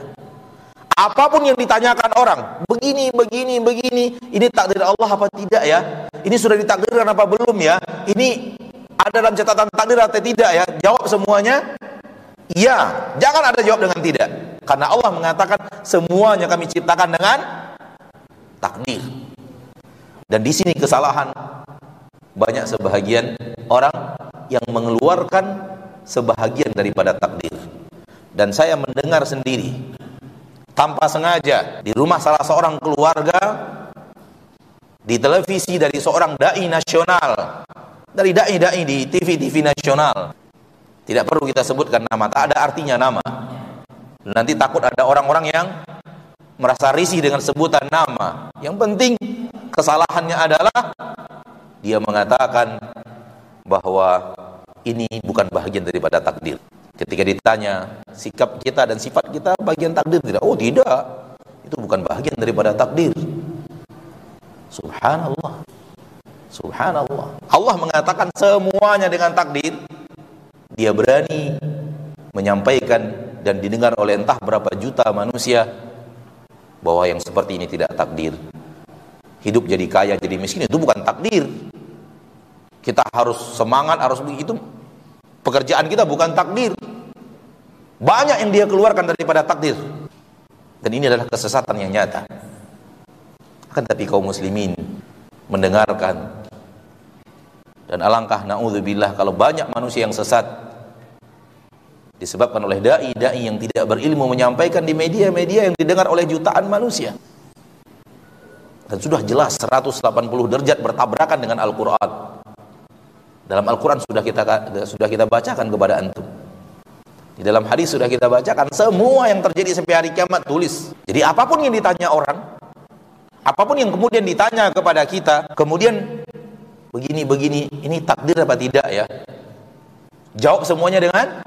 Apa pun yang ditanyakan orang, begini, begini, begini, ini takdir Allah apa tidak ya? Ini sudah ditakdirkan apa belum ya? Ini ada dalam catatan takdir atau tidak ya? Jawab semuanya, iya. Jangan ada jawab dengan tidak. Karena Allah mengatakan semuanya kami ciptakan dengan takdir. Dan di sini kesalahan banyak sebahagian orang yang mengeluarkan sebahagian daripada takdir. Dan saya mendengar sendiri tanpa sengaja di rumah salah seorang keluarga di televisi dari seorang dai nasional dari dai-dai di TV-TV nasional. Tidak perlu kita sebutkan nama tak ada artinya nama. Nanti takut ada orang-orang yang merasa risih dengan sebutan nama. Yang penting kesalahannya adalah dia mengatakan bahwa ini bukan bagian daripada takdir Ketika ditanya sikap kita dan sifat kita bagian takdir tidak? Oh tidak, itu bukan bagian daripada takdir. Subhanallah. Subhanallah. Allah mengatakan semuanya dengan takdir. Dia berani menyampaikan dan didengar oleh entah berapa juta manusia bahwa yang seperti ini tidak takdir. Hidup jadi kaya, jadi miskin itu bukan takdir. Kita harus semangat, harus begitu. Pekerjaan kita bukan takdir. Banyak yang dia keluarkan daripada takdir. Dan ini adalah kesesatan yang nyata. Akan tapi kaum muslimin mendengarkan dan alangkah naudzubillah kalau banyak manusia yang sesat disebabkan oleh dai-dai yang tidak berilmu menyampaikan di media-media yang didengar oleh jutaan manusia dan sudah jelas 180 derajat bertabrakan dengan Al-Quran dalam Al-Quran sudah kita sudah kita bacakan kepada antum. Di dalam hadis sudah kita bacakan semua yang terjadi sampai hari kiamat tulis. Jadi apa pun yang ditanya orang apa pun yang kemudian ditanya kepada kita kemudian begini begini ini takdir apa tidak ya? Jawab semuanya dengan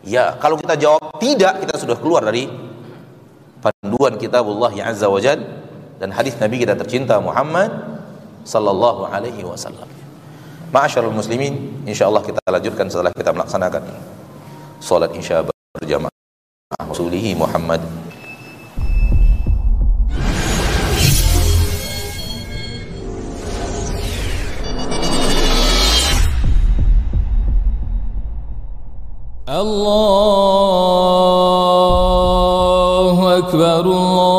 Ya, kalau kita jawab tidak, kita sudah keluar dari panduan kitabullah yang azza wa jal dan hadis Nabi kita tercinta Muhammad sallallahu alaihi wasallam. Ma'asyiral muslimin, insyaallah kita lanjutkan setelah kita melaksanakan salat isya berjamaah Rasulih Muhammad الله أكبر الله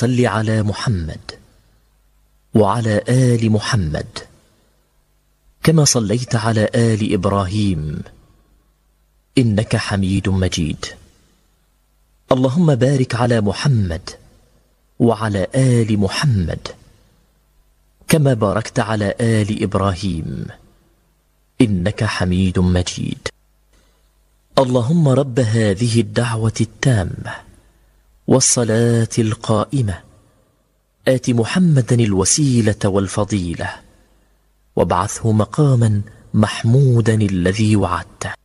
صل على محمد وعلى آل محمد كما صليت على آل إبراهيم إنك حميد مجيد. اللهم بارك على محمد وعلى آل محمد كما باركت على آل إبراهيم إنك حميد مجيد. اللهم رب هذه الدعوة التامة والصلاة القائمة. آت محمدا الوسيلة والفضيلة. وابعثه مقاما محمودا الذي وعدته.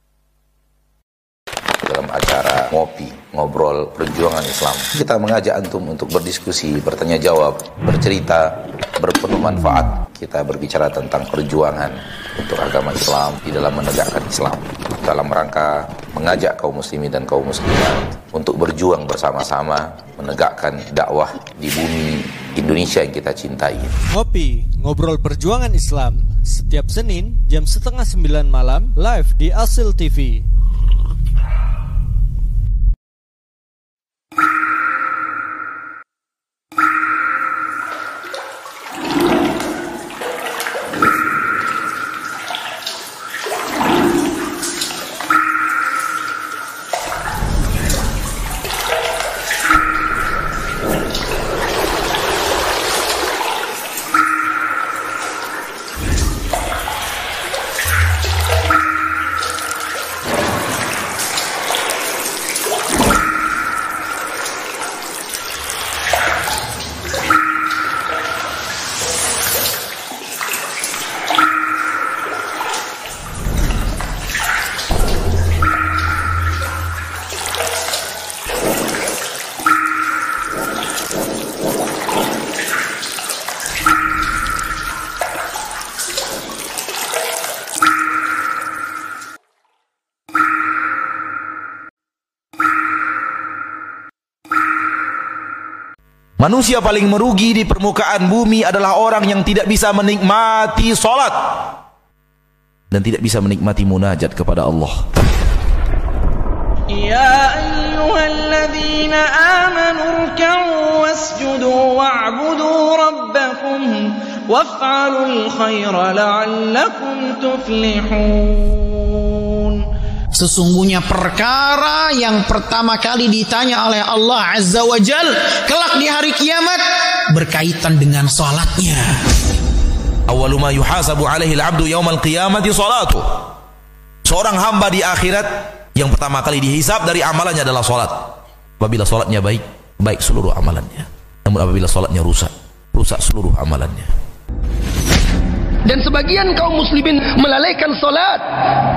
Acara ngopi, ngobrol perjuangan Islam. Kita mengajak antum untuk berdiskusi, bertanya jawab, bercerita, berpenuh manfaat. Kita berbicara tentang perjuangan untuk agama Islam di dalam menegakkan Islam. Dalam rangka mengajak kaum muslimin dan kaum muslimat untuk berjuang bersama-sama menegakkan dakwah di bumi Indonesia yang kita cintai. Ngopi, ngobrol perjuangan Islam setiap Senin jam setengah sembilan malam live di Asil TV. Manusia paling merugi di permukaan bumi adalah orang yang tidak bisa menikmati solat dan tidak bisa menikmati munajat kepada Allah. Ya ayyuhalladzina amanu wasjudu wa'budu rabbakum waf'alul khaira la'allakum tuflihun Sesungguhnya perkara yang pertama kali ditanya oleh Allah Azza wa Jal kelak di hari kiamat berkaitan dengan salatnya. Awalu ma yuhasabu alaihi al-'abdu yaumal qiyamati salatu. Seorang hamba di akhirat yang pertama kali dihisab dari amalannya adalah salat. Apabila salatnya baik, baik seluruh amalannya. Namun apabila salatnya rusak, rusak seluruh amalannya. Dan sebagian kaum muslimin melalaikan solat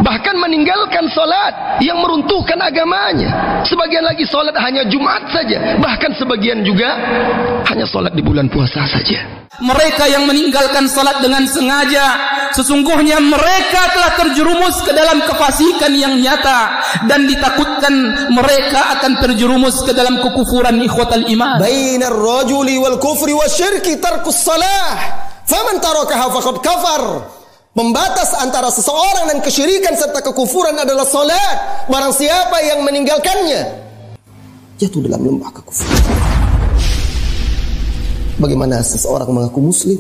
Bahkan meninggalkan solat Yang meruntuhkan agamanya. Sebagian lagi solat hanya Jumat saja Bahkan sebagian juga Hanya solat di bulan puasa saja. Mereka yang meninggalkan salat dengan sengaja Sesungguhnya mereka telah terjerumus ke dalam kefasikan yang nyata. Dan ditakutkan mereka akan terjerumus ke dalam kekufuran ikhwatal iman. Bainar rajuli wal kufri wa syirki tarkus salah Faman tarakaha faqad kafar. Pembatas antara seseorang dan kesyirikan serta kekufuran adalah salat. Barang siapa yang meninggalkannya jatuh dalam lembah kekufuran. Bagaimana seseorang mengaku muslim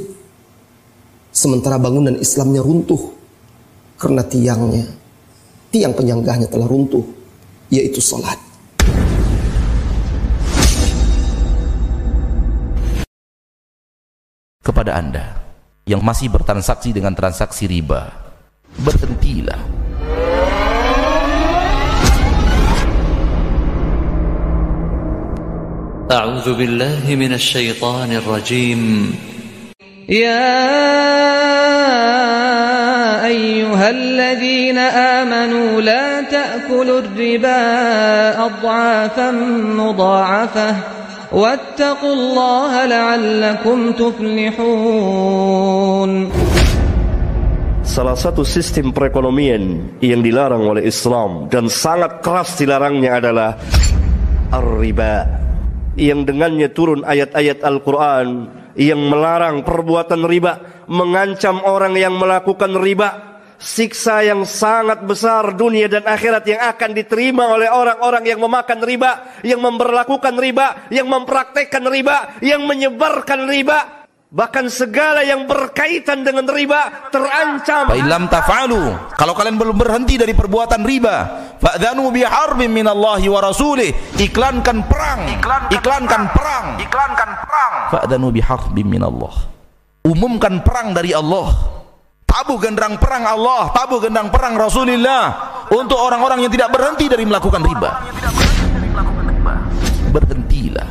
sementara bangunan Islamnya runtuh karena tiangnya, tiang penyanggahnya telah runtuh, yaitu salat. kepada anda yang masih bertransaksi dengan transaksi riba berhentilah أعوذ بالله من الشيطان الرجيم يا أيها الذين آمنوا لا تأكلوا الربا أضعافا مضاعفة واتقوا الله لعلكم تفلحون Salah satu sistem perekonomian yang dilarang oleh Islam dan sangat keras dilarangnya adalah ar-riba yang dengannya turun ayat-ayat Al-Quran yang melarang perbuatan riba mengancam orang yang melakukan riba siksa yang sangat besar dunia dan akhirat yang akan diterima oleh orang-orang yang memakan riba, yang memperlakukan riba, yang mempraktekkan riba, yang menyebarkan riba. Bahkan segala yang berkaitan dengan riba terancam. Fa illam taf'alu, kalau kalian belum berhenti dari perbuatan riba, fa'dhanu bi harbin minallahi wa rasulih. Iklankan perang, iklankan, perang, iklankan perang. Fa'dhanu bi harbin minallah. Umumkan perang dari Allah. Tabuh genderang perang Allah, tabuh gendang perang Rasulullah untuk orang-orang yang tidak berhenti dari melakukan riba. Berhentilah.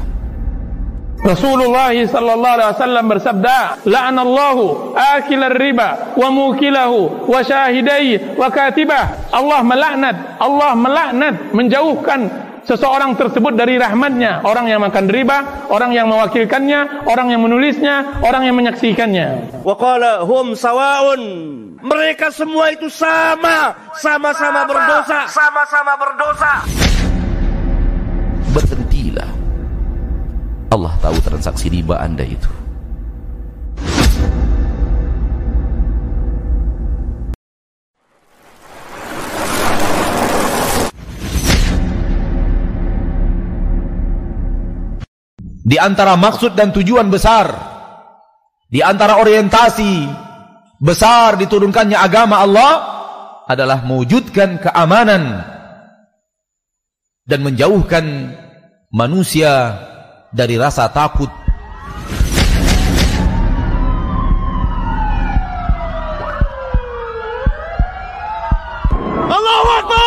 Rasulullah sallallahu alaihi wasallam bersabda, "La'anallahu akil riba wa mukilahu wa syahidai wa katibah." Allah melaknat, Allah melaknat menjauhkan seseorang tersebut dari rahmatnya. Orang yang makan riba orang yang mewakilkannya orang yang menulisnya orang yang menyaksikannya. Wa qala hum sawaun. Mereka semua itu sama sama-sama berdosa. sama-sama berdosa. Berhentilah. Allah tahu transaksi riba Anda itu. Di antara maksud dan tujuan besar, di antara orientasi besar diturunkannya agama Allah adalah mewujudkan keamanan dan menjauhkan manusia dari rasa takut. Allahu Akbar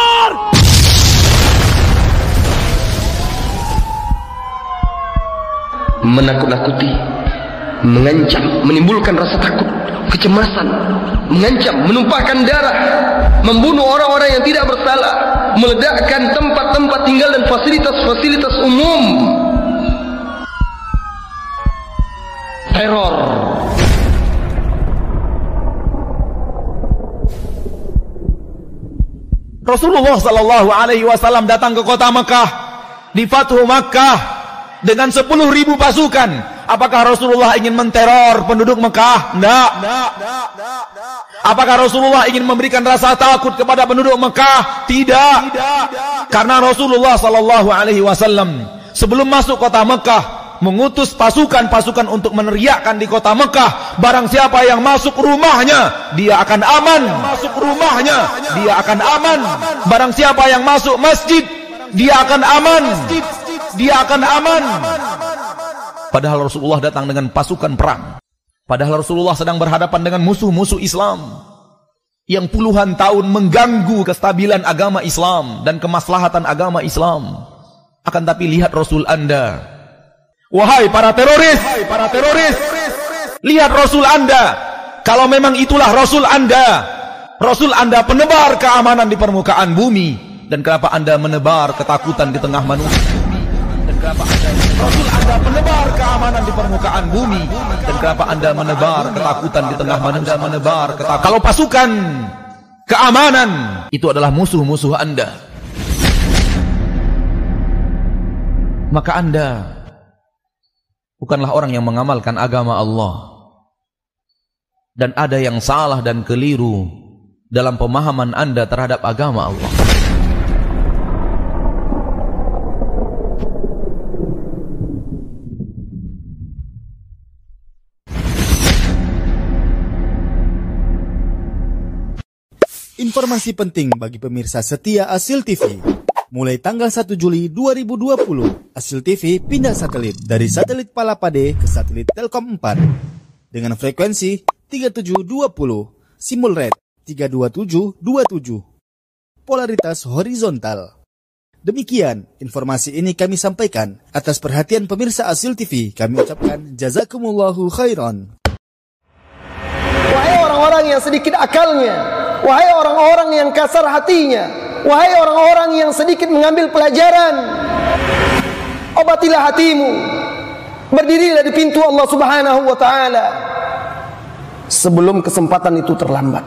menakut-nakuti mengancam menimbulkan rasa takut kecemasan mengancam menumpahkan darah membunuh orang-orang yang tidak bersalah meledakkan tempat-tempat tinggal dan fasilitas-fasilitas umum. Teror. Rasulullah sallallahu alaihi wasallam datang ke kota Mekah di Fathu Makkah dengan 10 ribu pasukan. Apakah Rasulullah ingin menteror penduduk Mekah? Tidak. Apakah Rasulullah ingin memberikan rasa takut kepada penduduk Mekah? Tidak. Karena Rasulullah sallallahu alaihi wasallam sebelum masuk kota Mekah mengutus pasukan-pasukan untuk meneriakkan di kota Mekah barang siapa yang masuk rumahnya dia akan aman masuk rumahnya dia akan aman barang siapa yang masuk masjid dia akan aman dia akan aman padahal Rasulullah datang dengan pasukan perang padahal Rasulullah sedang berhadapan dengan musuh-musuh Islam yang puluhan tahun mengganggu kestabilan agama Islam dan kemaslahatan agama Islam akan tapi lihat Rasul Anda Wahai para teroris, Wahai para teroris, lihat Rasul Anda. Kalau memang itulah Rasul Anda, Rasul Anda penebar keamanan di permukaan bumi. Dan kenapa Anda menebar ketakutan di tengah manusia? Rasul Anda penebar keamanan di permukaan bumi? Dan kenapa Anda menebar ketakutan di tengah manusia? Menebar ketakutan. Kalau pasukan keamanan itu adalah musuh-musuh Anda. Maka Anda bukanlah orang yang mengamalkan agama Allah. Dan ada yang salah dan keliru dalam pemahaman Anda terhadap agama Allah. Informasi penting bagi pemirsa setia Asil TV. Mulai tanggal 1 Juli 2020, Asil TV pindah satelit dari satelit Palapade ke satelit Telkom 4 dengan frekuensi 3720, simul rate 32727, polaritas horizontal. Demikian informasi ini kami sampaikan atas perhatian pemirsa Asil TV. Kami ucapkan jazakumullahu khairan. Wahai orang-orang yang sedikit akalnya, wahai orang-orang yang kasar hatinya, wahai orang-orang yang sedikit mengambil pelajaran, obatilah hatimu. Berdirilah di pintu Allah Subhanahu wa taala sebelum kesempatan itu terlambat.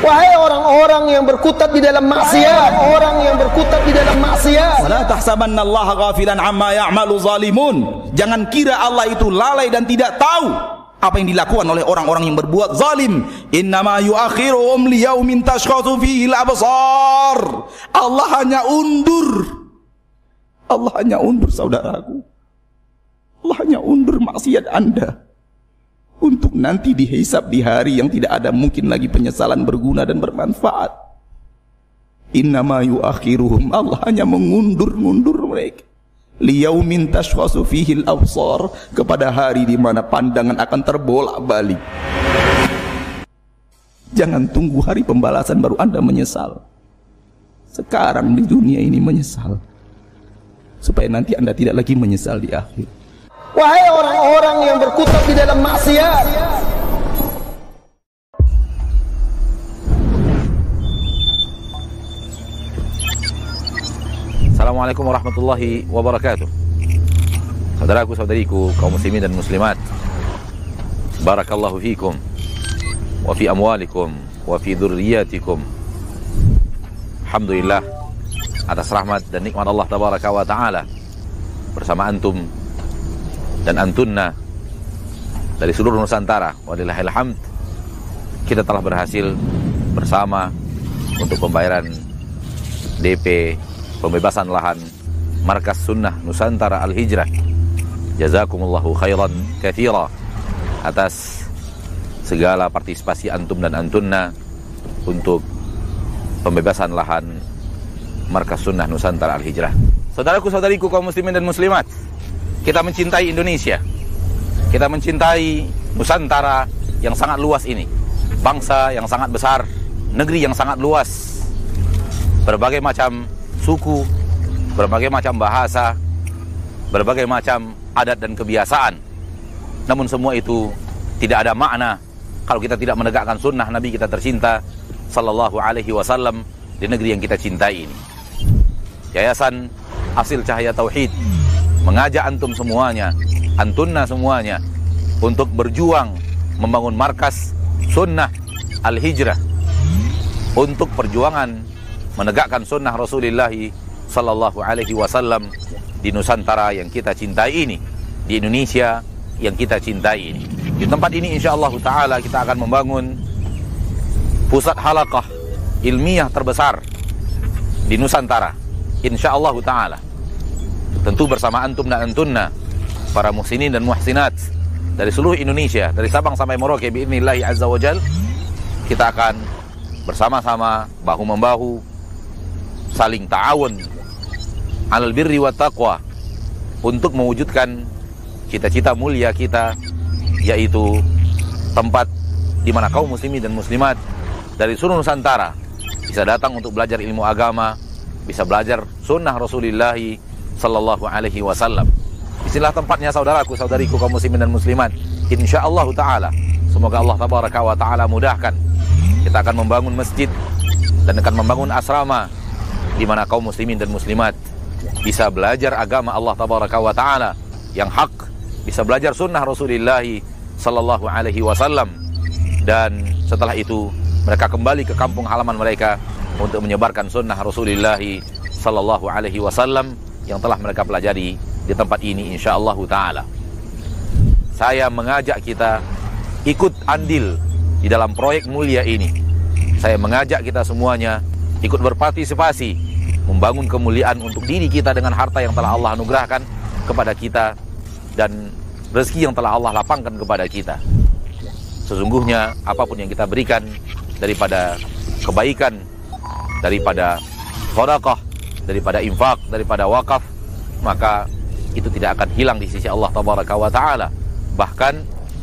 Wahai orang-orang yang berkutat di dalam maksiat, orang yang berkutat di dalam maksiat. Wala ghafilan amma ya'malu zalimun. Jangan kira Allah itu lalai dan tidak tahu apa yang dilakukan oleh orang-orang yang berbuat zalim. Innama yuakhiruhum liyaumin tashkhasu fihi al-absar. Allah hanya undur. Allah hanya undur saudaraku. Allah hanya undur maksiat Anda. untuk nanti dihisap di hari yang tidak ada mungkin lagi penyesalan berguna dan bermanfaat. Innama yuakhiruhum Allah hanya mengundur-ngundur mereka. Liyaumin tashkhasu fihi al-absar kepada hari di mana pandangan akan terbolak-balik. Jangan tunggu hari pembalasan baru Anda menyesal. Sekarang di dunia ini menyesal. Supaya nanti Anda tidak lagi menyesal di akhir. Wahai orang-orang yang berkutat di dalam maksiat. Assalamualaikum warahmatullahi wabarakatuh. Saudaraku, saudariku, kaum muslimin dan muslimat. Barakallahu fikum wa fi amwalikum wa fi dzurriyyatikum. Alhamdulillah atas rahmat dan nikmat Allah tabaraka wa taala bersama antum dan antunna dari seluruh Nusantara. Walillahil hamd. Kita telah berhasil bersama untuk pembayaran DP pembebasan lahan Markas Sunnah Nusantara Al-Hijrah. Jazakumullahu khairan katsira atas segala partisipasi antum dan antunna untuk pembebasan lahan Markas Sunnah Nusantara Al-Hijrah. Saudaraku saudariku kaum muslimin dan muslimat, kita mencintai Indonesia. Kita mencintai Nusantara yang sangat luas ini. Bangsa yang sangat besar, negeri yang sangat luas. Berbagai macam suku, berbagai macam bahasa, berbagai macam adat dan kebiasaan. Namun semua itu tidak ada makna kalau kita tidak menegakkan sunnah Nabi kita tercinta sallallahu alaihi wasallam di negeri yang kita cintai ini. Yayasan Hasil Cahaya Tauhid mengajak antum semuanya, antunna semuanya untuk berjuang membangun markas sunnah al-hijrah untuk perjuangan menegakkan sunnah Rasulullah sallallahu alaihi wasallam di Nusantara yang kita cintai ini, di Indonesia yang kita cintai ini. Di tempat ini insyaallah taala kita akan membangun pusat halakah ilmiah terbesar di Nusantara. Insyaallah taala tentu bersama antum dan antunna para muhsinin dan muhsinat dari seluruh Indonesia dari Sabang sampai Merauke biidznillah azza kita akan bersama-sama bahu membahu saling ta'awun alal birri wa taqwa untuk mewujudkan cita-cita mulia kita yaitu tempat di mana kaum muslimin dan muslimat dari seluruh Nusantara bisa datang untuk belajar ilmu agama, bisa belajar sunnah Rasulullah sallallahu alaihi wasallam. Di sinilah tempatnya saudaraku, saudariku kaum muslimin dan muslimat. Insyaallah taala. Semoga Allah tabaraka wa taala mudahkan. Kita akan membangun masjid dan akan membangun asrama di mana kaum muslimin dan muslimat bisa belajar agama Allah tabaraka wa taala yang hak, bisa belajar sunnah Rasulullah sallallahu alaihi wasallam dan setelah itu mereka kembali ke kampung halaman mereka untuk menyebarkan sunnah Rasulullah sallallahu alaihi wasallam yang telah mereka pelajari di tempat ini insyaallah taala. Saya mengajak kita ikut andil di dalam proyek mulia ini. Saya mengajak kita semuanya ikut berpartisipasi membangun kemuliaan untuk diri kita dengan harta yang telah Allah anugerahkan kepada kita dan rezeki yang telah Allah lapangkan kepada kita. Sesungguhnya apa pun yang kita berikan daripada kebaikan, daripada sedekah, daripada infak, daripada wakaf, maka itu tidak akan hilang di sisi Allah tabaraka wa taala. Bahkan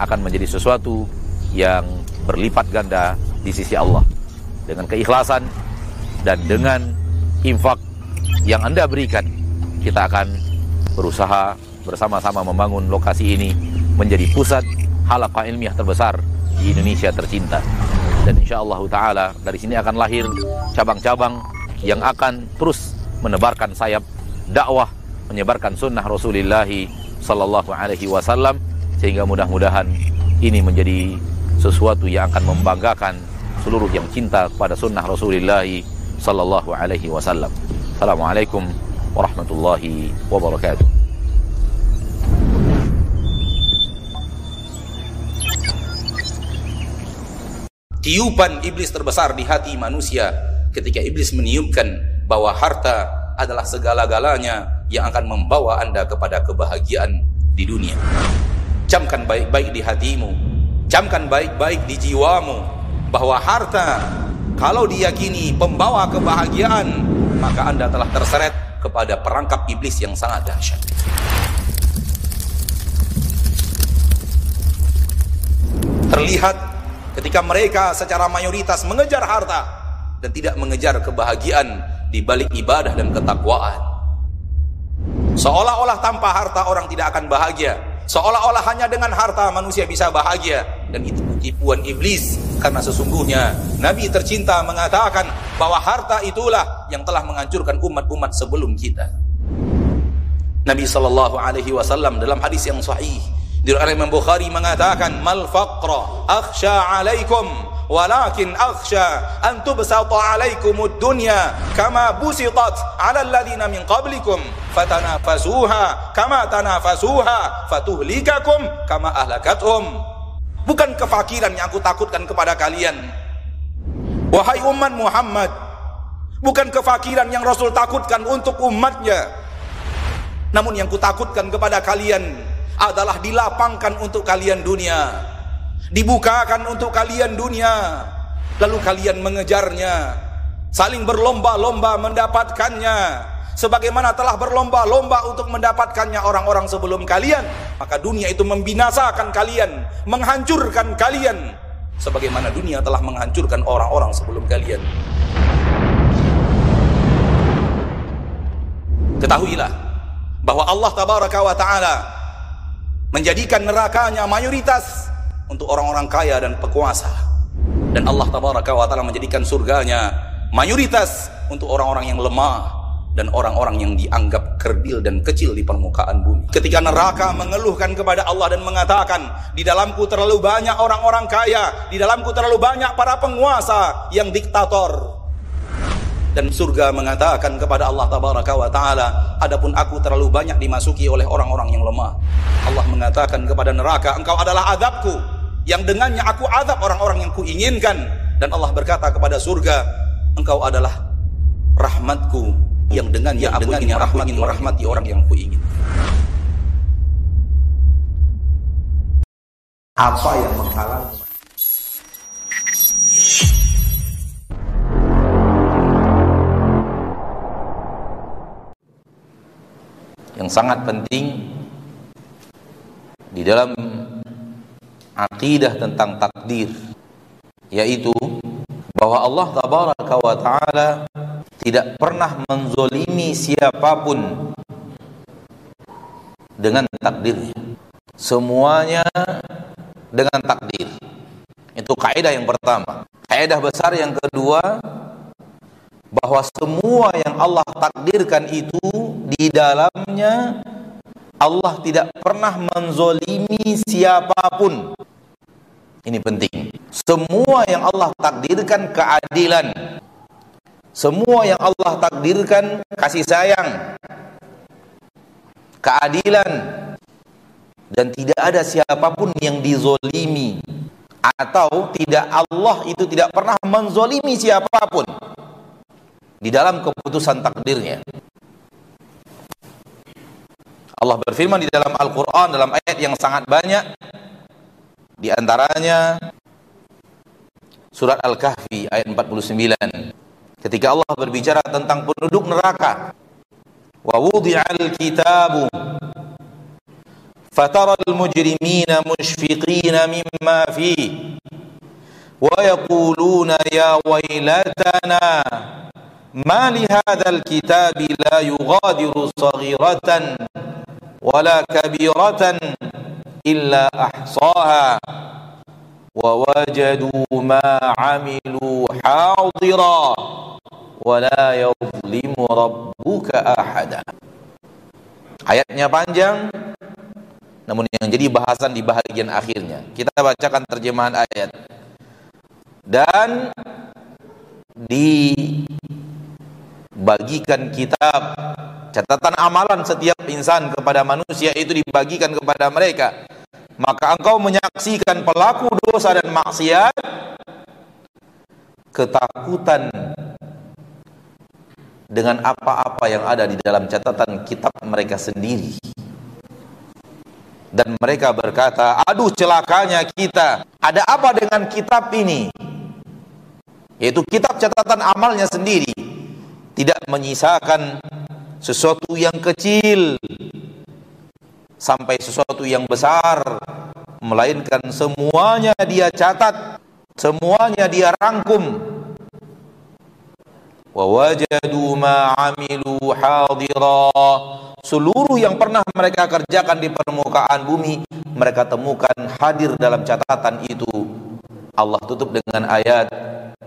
akan menjadi sesuatu yang berlipat ganda di sisi Allah. Dengan keikhlasan dan dengan infak yang Anda berikan, kita akan berusaha bersama-sama membangun lokasi ini menjadi pusat halaqah ilmiah terbesar di Indonesia tercinta. Dan insya Allah Ta'ala dari sini akan lahir cabang-cabang yang akan terus menebarkan sayap dakwah, menyebarkan sunnah Rasulullah sallallahu alaihi wasallam sehingga mudah-mudahan ini menjadi sesuatu yang akan membanggakan seluruh yang cinta kepada sunnah Rasulullah sallallahu alaihi wasallam. Assalamualaikum warahmatullahi wabarakatuh. Tiupan iblis terbesar di hati manusia ketika iblis meniupkan bahwa harta adalah segala-galanya yang akan membawa Anda kepada kebahagiaan di dunia. Camkan baik-baik di hatimu camkan baik-baik di jiwamu bahwa harta kalau diyakini pembawa kebahagiaan maka anda telah terseret kepada perangkap iblis yang sangat dahsyat. Terlihat ketika mereka secara mayoritas mengejar harta dan tidak mengejar kebahagiaan di balik ibadah dan ketakwaan. Seolah-olah tanpa harta orang tidak akan bahagia seolah-olah hanya dengan harta manusia bisa bahagia. Dan itu tipuan iblis. Karena sesungguhnya Nabi tercinta mengatakan bahwa harta itulah yang telah menghancurkan umat-umat sebelum kita. Nabi sallallahu alaihi wasallam dalam hadis yang sahih Diriwayatkan Imam Bukhari mengatakan mal faqra akhsha alaikum walakin akhsha an tubsata alaikum ad-dunya kama busitat ala alladhina min qablikum fatanafasuha kama tanafasuha fatuhlikakum kama ahlakathum. Bukan kefakiran yang aku takutkan kepada kalian. Wahai umat Muhammad bukan kefakiran yang Rasul takutkan untuk umatnya. Namun yang kutakutkan kepada kalian adalah dilapangkan untuk kalian dunia dibukakan untuk kalian dunia. Lalu kalian mengejarnya. Saling berlomba-lomba mendapatkannya. Sebagaimana telah berlomba-lomba untuk mendapatkannya orang-orang sebelum kalian maka dunia itu membinasakan kalian menghancurkan kalian. Sebagaimana dunia telah menghancurkan orang-orang sebelum kalian. Ketahuilah bahwa Allah tabaraka wa taala menjadikan nerakanya mayoritas untuk orang-orang kaya dan pekuasa dan Allah tabaraka wa taala menjadikan surganya mayoritas untuk orang-orang yang lemah dan orang-orang yang dianggap kerdil dan kecil di permukaan bumi. Ketika neraka mengeluhkan kepada Allah dan mengatakan, di dalamku terlalu banyak orang-orang kaya, di dalamku terlalu banyak para penguasa yang diktator, dan surga mengatakan kepada Allah tabaraka wa taala adapun aku terlalu banyak dimasuki oleh orang-orang yang lemah. Allah mengatakan kepada neraka engkau adalah azabku yang dengannya aku azab orang-orang yang kuinginkan. Dan Allah berkata kepada surga engkau adalah rahmatku yang dengannya aku ingin rahmat merahmati orang yang kuingin. Apa yang menghalangi? Yang sangat penting di dalam akidah tentang takdir yaitu bahwa Allah tabaraka wa taala tidak pernah menzolimi siapa pun dengan takdirnya. Semuanya dengan takdir. Itu kaidah yang pertama. Kaidah besar yang kedua bahwa semua yang Allah takdirkan itu di dalamnya Allah tidak pernah menzolimi siapa pun. Ini penting. Semua yang Allah takdirkan keadilan. Semua yang Allah takdirkan kasih sayang. Keadilan. Dan tidak ada siapa pun yang dizolimi. Atau tidak Allah itu tidak pernah menzolimi siapa pun di dalam keputusan takdirnya. Allah berfirman di dalam Al-Quran dalam ayat yang sangat banyak. Di antaranya surat Al-Kahfi ayat 49 ketika Allah berbicara tentang penduduk neraka wa wudi'al kitabu fataral al-mujrimina mushfiqina mimma fi, wa yaquluna ya waylatana ma li hadzal kitabi la yughadiru saghiratan ولا كبيرة إلا أحصاها ووجدوا ما عملوا حاضرا ولا يظلم ربك أحدا Ayatnya panjang namun yang jadi bahasan di bahagian akhirnya. Kita bacakan terjemahan ayat. Dan di bagikan kitab catatan amalan setiap insan kepada manusia itu dibagikan kepada mereka. Maka engkau menyaksikan pelaku dosa dan maksiat ketakutan dengan apa-apa yang ada di dalam catatan kitab mereka sendiri. Dan mereka berkata aduh celakanya kita. Ada apa dengan kitab ini? Yaitu kitab catatan amalnya sendiri. Tidak menyisakan sesuatu yang kecil sampai sesuatu yang besar melainkan semuanya dia catat semuanya dia rangkum. Wa wajadu ma amilu hadira. Seluruh yang pernah mereka kerjakan di permukaan bumi mereka temukan hadir dalam catatan itu. Allah tutup dengan ayat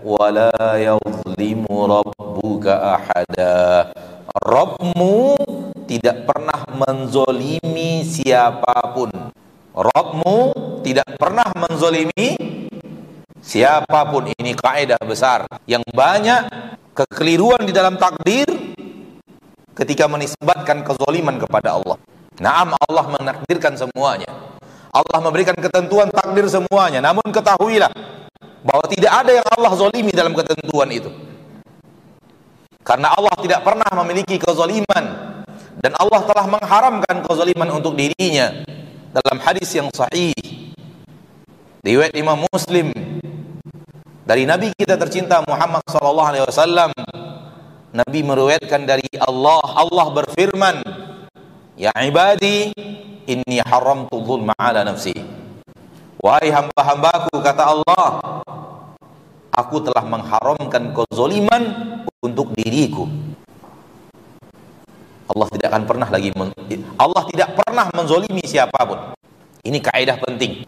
wala yuzlimu rabbuka ahada Rabbmu tidak pernah menzolimi siapa pun. Rabbmu tidak pernah menzolimi siapa pun. Ini kaidah besar. Yang banyak kekeliruan di dalam takdir ketika menisbatkan kezoliman kepada Allah. Naam Allah menakdirkan semuanya. Allah memberikan ketentuan takdir semuanya. Namun ketahuilah bahwa tidak ada yang Allah zolimi dalam ketentuan itu karena Allah tidak pernah memiliki kezoliman dan Allah telah mengharamkan kezoliman untuk dirinya. Dalam hadis yang sahih riwayat Imam Muslim dari Nabi kita tercinta Muhammad sallallahu alaihi wasallam Nabi meriwayatkan dari Allah Allah berfirman Ya ibadi inni haramtu dzulma ala nafsi. Wahai hamba-hambaku kata Allah Aku telah mengharamkan kezoliman untuk diriku. Allah tidak akan pernah lagi Allah tidak pernah menzolimi siapa pun. Ini kaidah penting.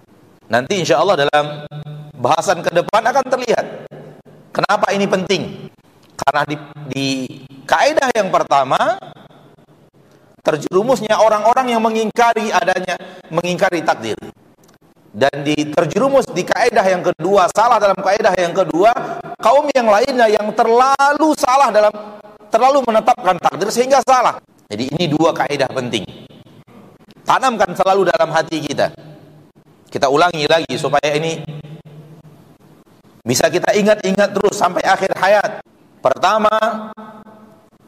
Nanti insya Allah dalam bahasan ke depan akan terlihat kenapa ini penting. Karena di, di kaidah yang pertama terjerumusnya orang-orang yang mengingkari adanya mengingkari takdir dan di terjerumus di kaidah yang kedua salah dalam kaidah yang kedua kaum yang lainnya yang terlalu salah dalam terlalu menetapkan takdir sehingga salah. Jadi ini dua kaidah penting. Tanamkan selalu dalam hati kita. Kita ulangi lagi supaya ini bisa kita ingat-ingat terus sampai akhir hayat. Pertama,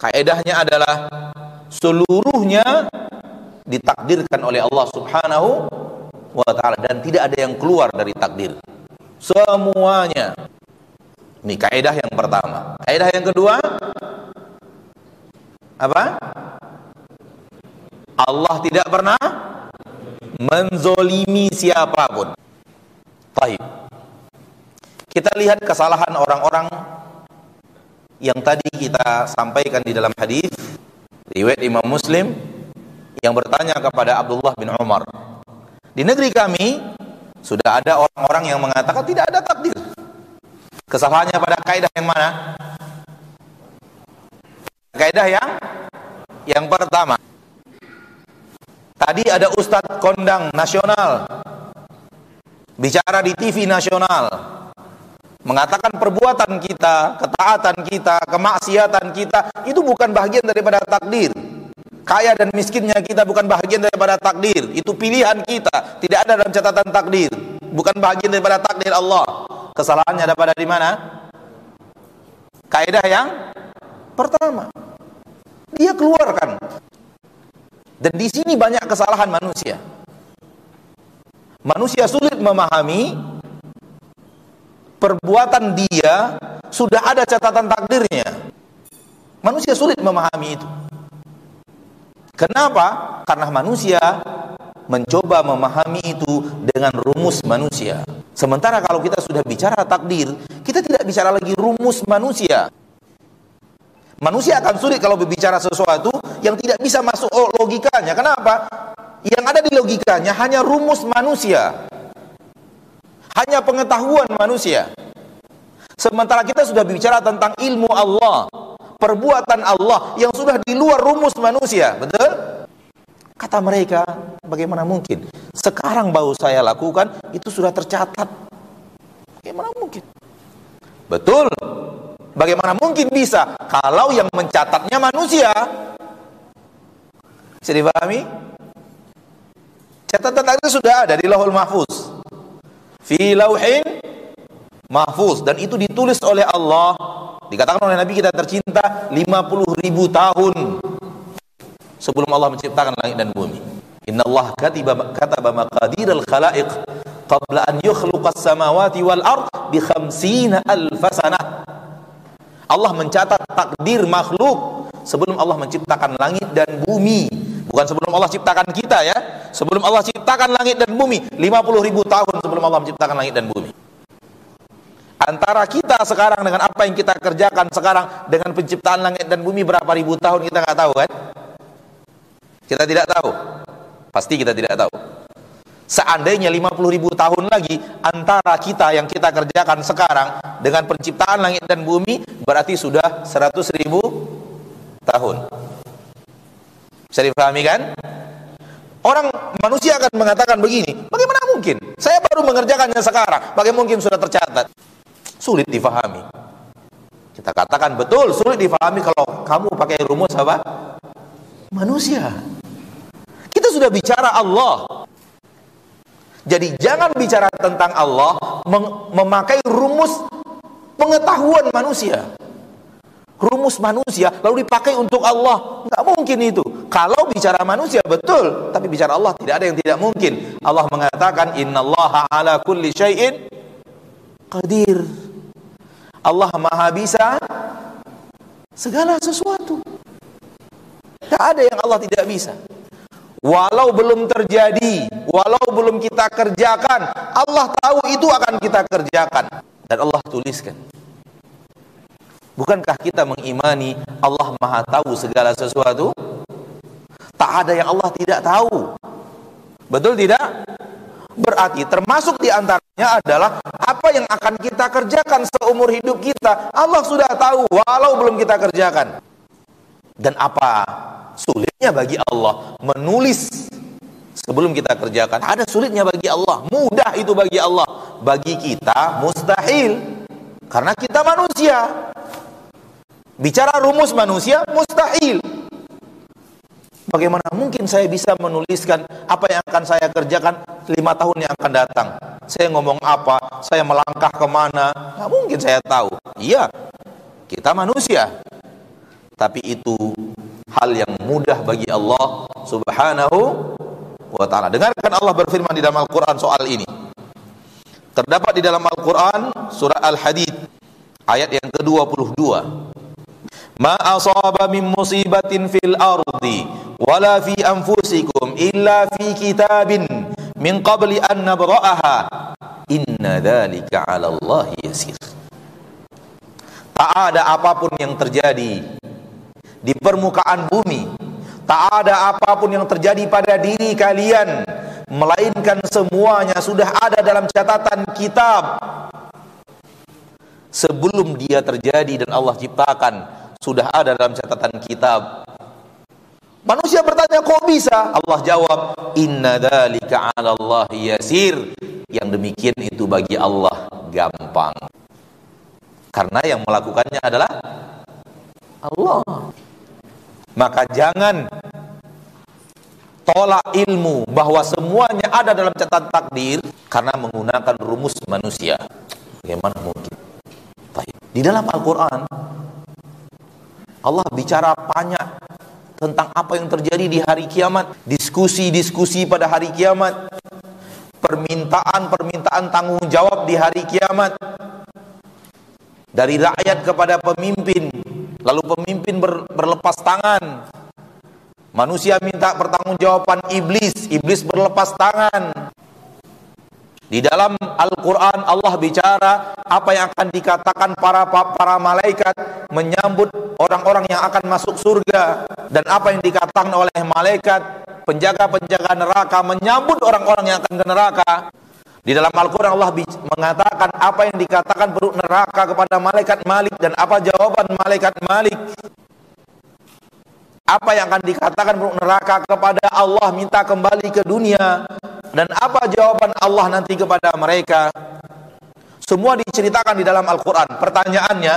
kaedahnya adalah seluruhnya ditakdirkan oleh Allah Subhanahu wa taala dan tidak ada yang keluar dari takdir. Semuanya. Ini kaidah yang pertama. Kaidah yang kedua apa? Allah tidak pernah menzolimi siapa pun. Baik. Kita lihat kesalahan orang-orang yang tadi kita sampaikan di dalam hadis riwayat Imam Muslim yang bertanya kepada Abdullah bin Umar. Di negeri kami sudah ada orang-orang yang mengatakan tidak ada takdir. Kesalahannya pada kaidah yang mana? Kaidah yang yang pertama. Tadi ada ustadz kondang nasional bicara di TV nasional mengatakan perbuatan kita, ketaatan kita, kemaksiatan kita itu bukan bagian daripada takdir. Kaya dan miskinnya kita bukan bagian daripada takdir. Itu pilihan kita, tidak ada dalam catatan takdir. Bukan bagian daripada takdir Allah. Kesalahannya ada pada di mana? Kaidah yang pertama. Dia keluarkan. Dan di sini banyak kesalahan manusia. Manusia sulit memahami perbuatan dia sudah ada catatan takdirnya. Manusia sulit memahami itu. Kenapa? Karena manusia mencoba memahami itu dengan rumus manusia. Sementara kalau kita sudah bicara takdir, kita tidak bicara lagi rumus manusia. Manusia akan sulit kalau berbicara sesuatu yang tidak bisa masuk logikanya. Kenapa? Yang ada di logikanya hanya rumus manusia hanya pengetahuan manusia. Sementara kita sudah bicara tentang ilmu Allah, perbuatan Allah yang sudah di luar rumus manusia, betul? Kata mereka, bagaimana mungkin? Sekarang baru saya lakukan, itu sudah tercatat. Bagaimana mungkin? Betul. Bagaimana mungkin bisa kalau yang mencatatnya manusia? Bisa dipahami? Catatan itu sudah ada di Lahul Mahfuz fi lauhin mahfuz dan itu ditulis oleh Allah dikatakan oleh Nabi kita tercinta 50 ribu tahun sebelum Allah menciptakan langit dan bumi Inna Allah katiba, kataba maqadir al-khalaiq qabla an yukhluqa as-samawati wal ard bi khamsina alf sanah. Allah mencatat takdir makhluk sebelum Allah menciptakan langit dan bumi. Bukan sebelum Allah ciptakan kita ya. Sebelum Allah ciptakan langit dan bumi, 50 ribu tahun sebelum Allah menciptakan langit dan bumi. Antara kita sekarang dengan apa yang kita kerjakan sekarang dengan penciptaan langit dan bumi berapa ribu tahun kita nggak tahu kan? Kita tidak tahu. Pasti kita tidak tahu. Seandainya 50 ribu tahun lagi antara kita yang kita kerjakan sekarang dengan penciptaan langit dan bumi berarti sudah 100 ribu tahun. Bisa dipahami kan? Orang manusia akan mengatakan begini, bagaimana mungkin? Saya baru mengerjakannya sekarang, bagaimana mungkin sudah tercatat? Sulit difahami. Kita katakan betul, sulit difahami kalau kamu pakai rumus apa? Manusia. Kita sudah bicara Allah. Jadi jangan bicara tentang Allah memakai rumus pengetahuan manusia rumus manusia lalu dipakai untuk Allah nggak mungkin itu kalau bicara manusia betul tapi bicara Allah tidak ada yang tidak mungkin Allah mengatakan innallaha ala kulli syai'in qadir Allah maha bisa segala sesuatu tidak ada yang Allah tidak bisa walau belum terjadi walau belum kita kerjakan Allah tahu itu akan kita kerjakan dan Allah tuliskan Bukankah kita mengimani Allah Maha tahu segala sesuatu? Tak ada yang Allah tidak tahu. Betul tidak? Berarti termasuk di antaranya adalah apa yang akan kita kerjakan seumur hidup kita. Allah sudah tahu walau belum kita kerjakan. Dan apa sulitnya bagi Allah menulis sebelum kita kerjakan? Ada sulitnya bagi Allah, mudah itu bagi Allah. Bagi kita mustahil. Karena kita manusia. Bicara rumus manusia mustahil. Bagaimana mungkin saya bisa menuliskan apa yang akan saya kerjakan lima tahun yang akan datang? Saya ngomong apa? Saya melangkah ke mana? Nggak mungkin saya tahu. Iya, kita manusia. Tapi itu hal yang mudah bagi Allah subhanahu wa ta'ala. Dengarkan Allah berfirman di dalam Al-Quran soal ini. Terdapat di dalam Al-Quran surah Al-Hadid ayat yang ke-22. Ma asaba min musibatin fil ardi wala fi anfusikum illa fi kitabin min qabli an nabra'aha. Inna dhalika 'ala Allah yasir. Tak ada apa pun yang terjadi di permukaan bumi. Tak ada apa pun yang terjadi pada diri kalian melainkan semuanya sudah ada dalam catatan kitab. Sebelum dia terjadi dan Allah ciptakan sudah ada dalam catatan kitab. Manusia bertanya kok bisa? Allah jawab, "Inna dzalika 'ala Allah yasir." Yang demikian itu bagi Allah gampang. Karena yang melakukannya adalah Allah. Maka jangan tolak ilmu bahwa semuanya ada dalam catatan takdir karena menggunakan rumus manusia. Bagaimana mungkin? Di dalam Al-Quran Allah bicara banyak tentang apa yang terjadi di hari kiamat, diskusi-diskusi pada hari kiamat, permintaan-permintaan tanggung jawab di hari kiamat dari rakyat kepada pemimpin, lalu pemimpin ber, berlepas tangan. Manusia minta pertanggungjawaban iblis, iblis berlepas tangan. Di dalam Al-Quran Allah bicara apa yang akan dikatakan para para malaikat menyambut orang-orang yang akan masuk surga dan apa yang dikatakan oleh malaikat penjaga-penjaga neraka menyambut orang-orang yang akan ke neraka. Di dalam Al-Quran Allah mengatakan apa yang dikatakan perut neraka kepada malaikat Malik dan apa jawaban malaikat Malik. Apa yang akan dikatakan perut neraka kepada Allah minta kembali ke dunia dan apa jawaban Allah nanti kepada mereka? Semua diceritakan di dalam Al-Quran. Pertanyaannya,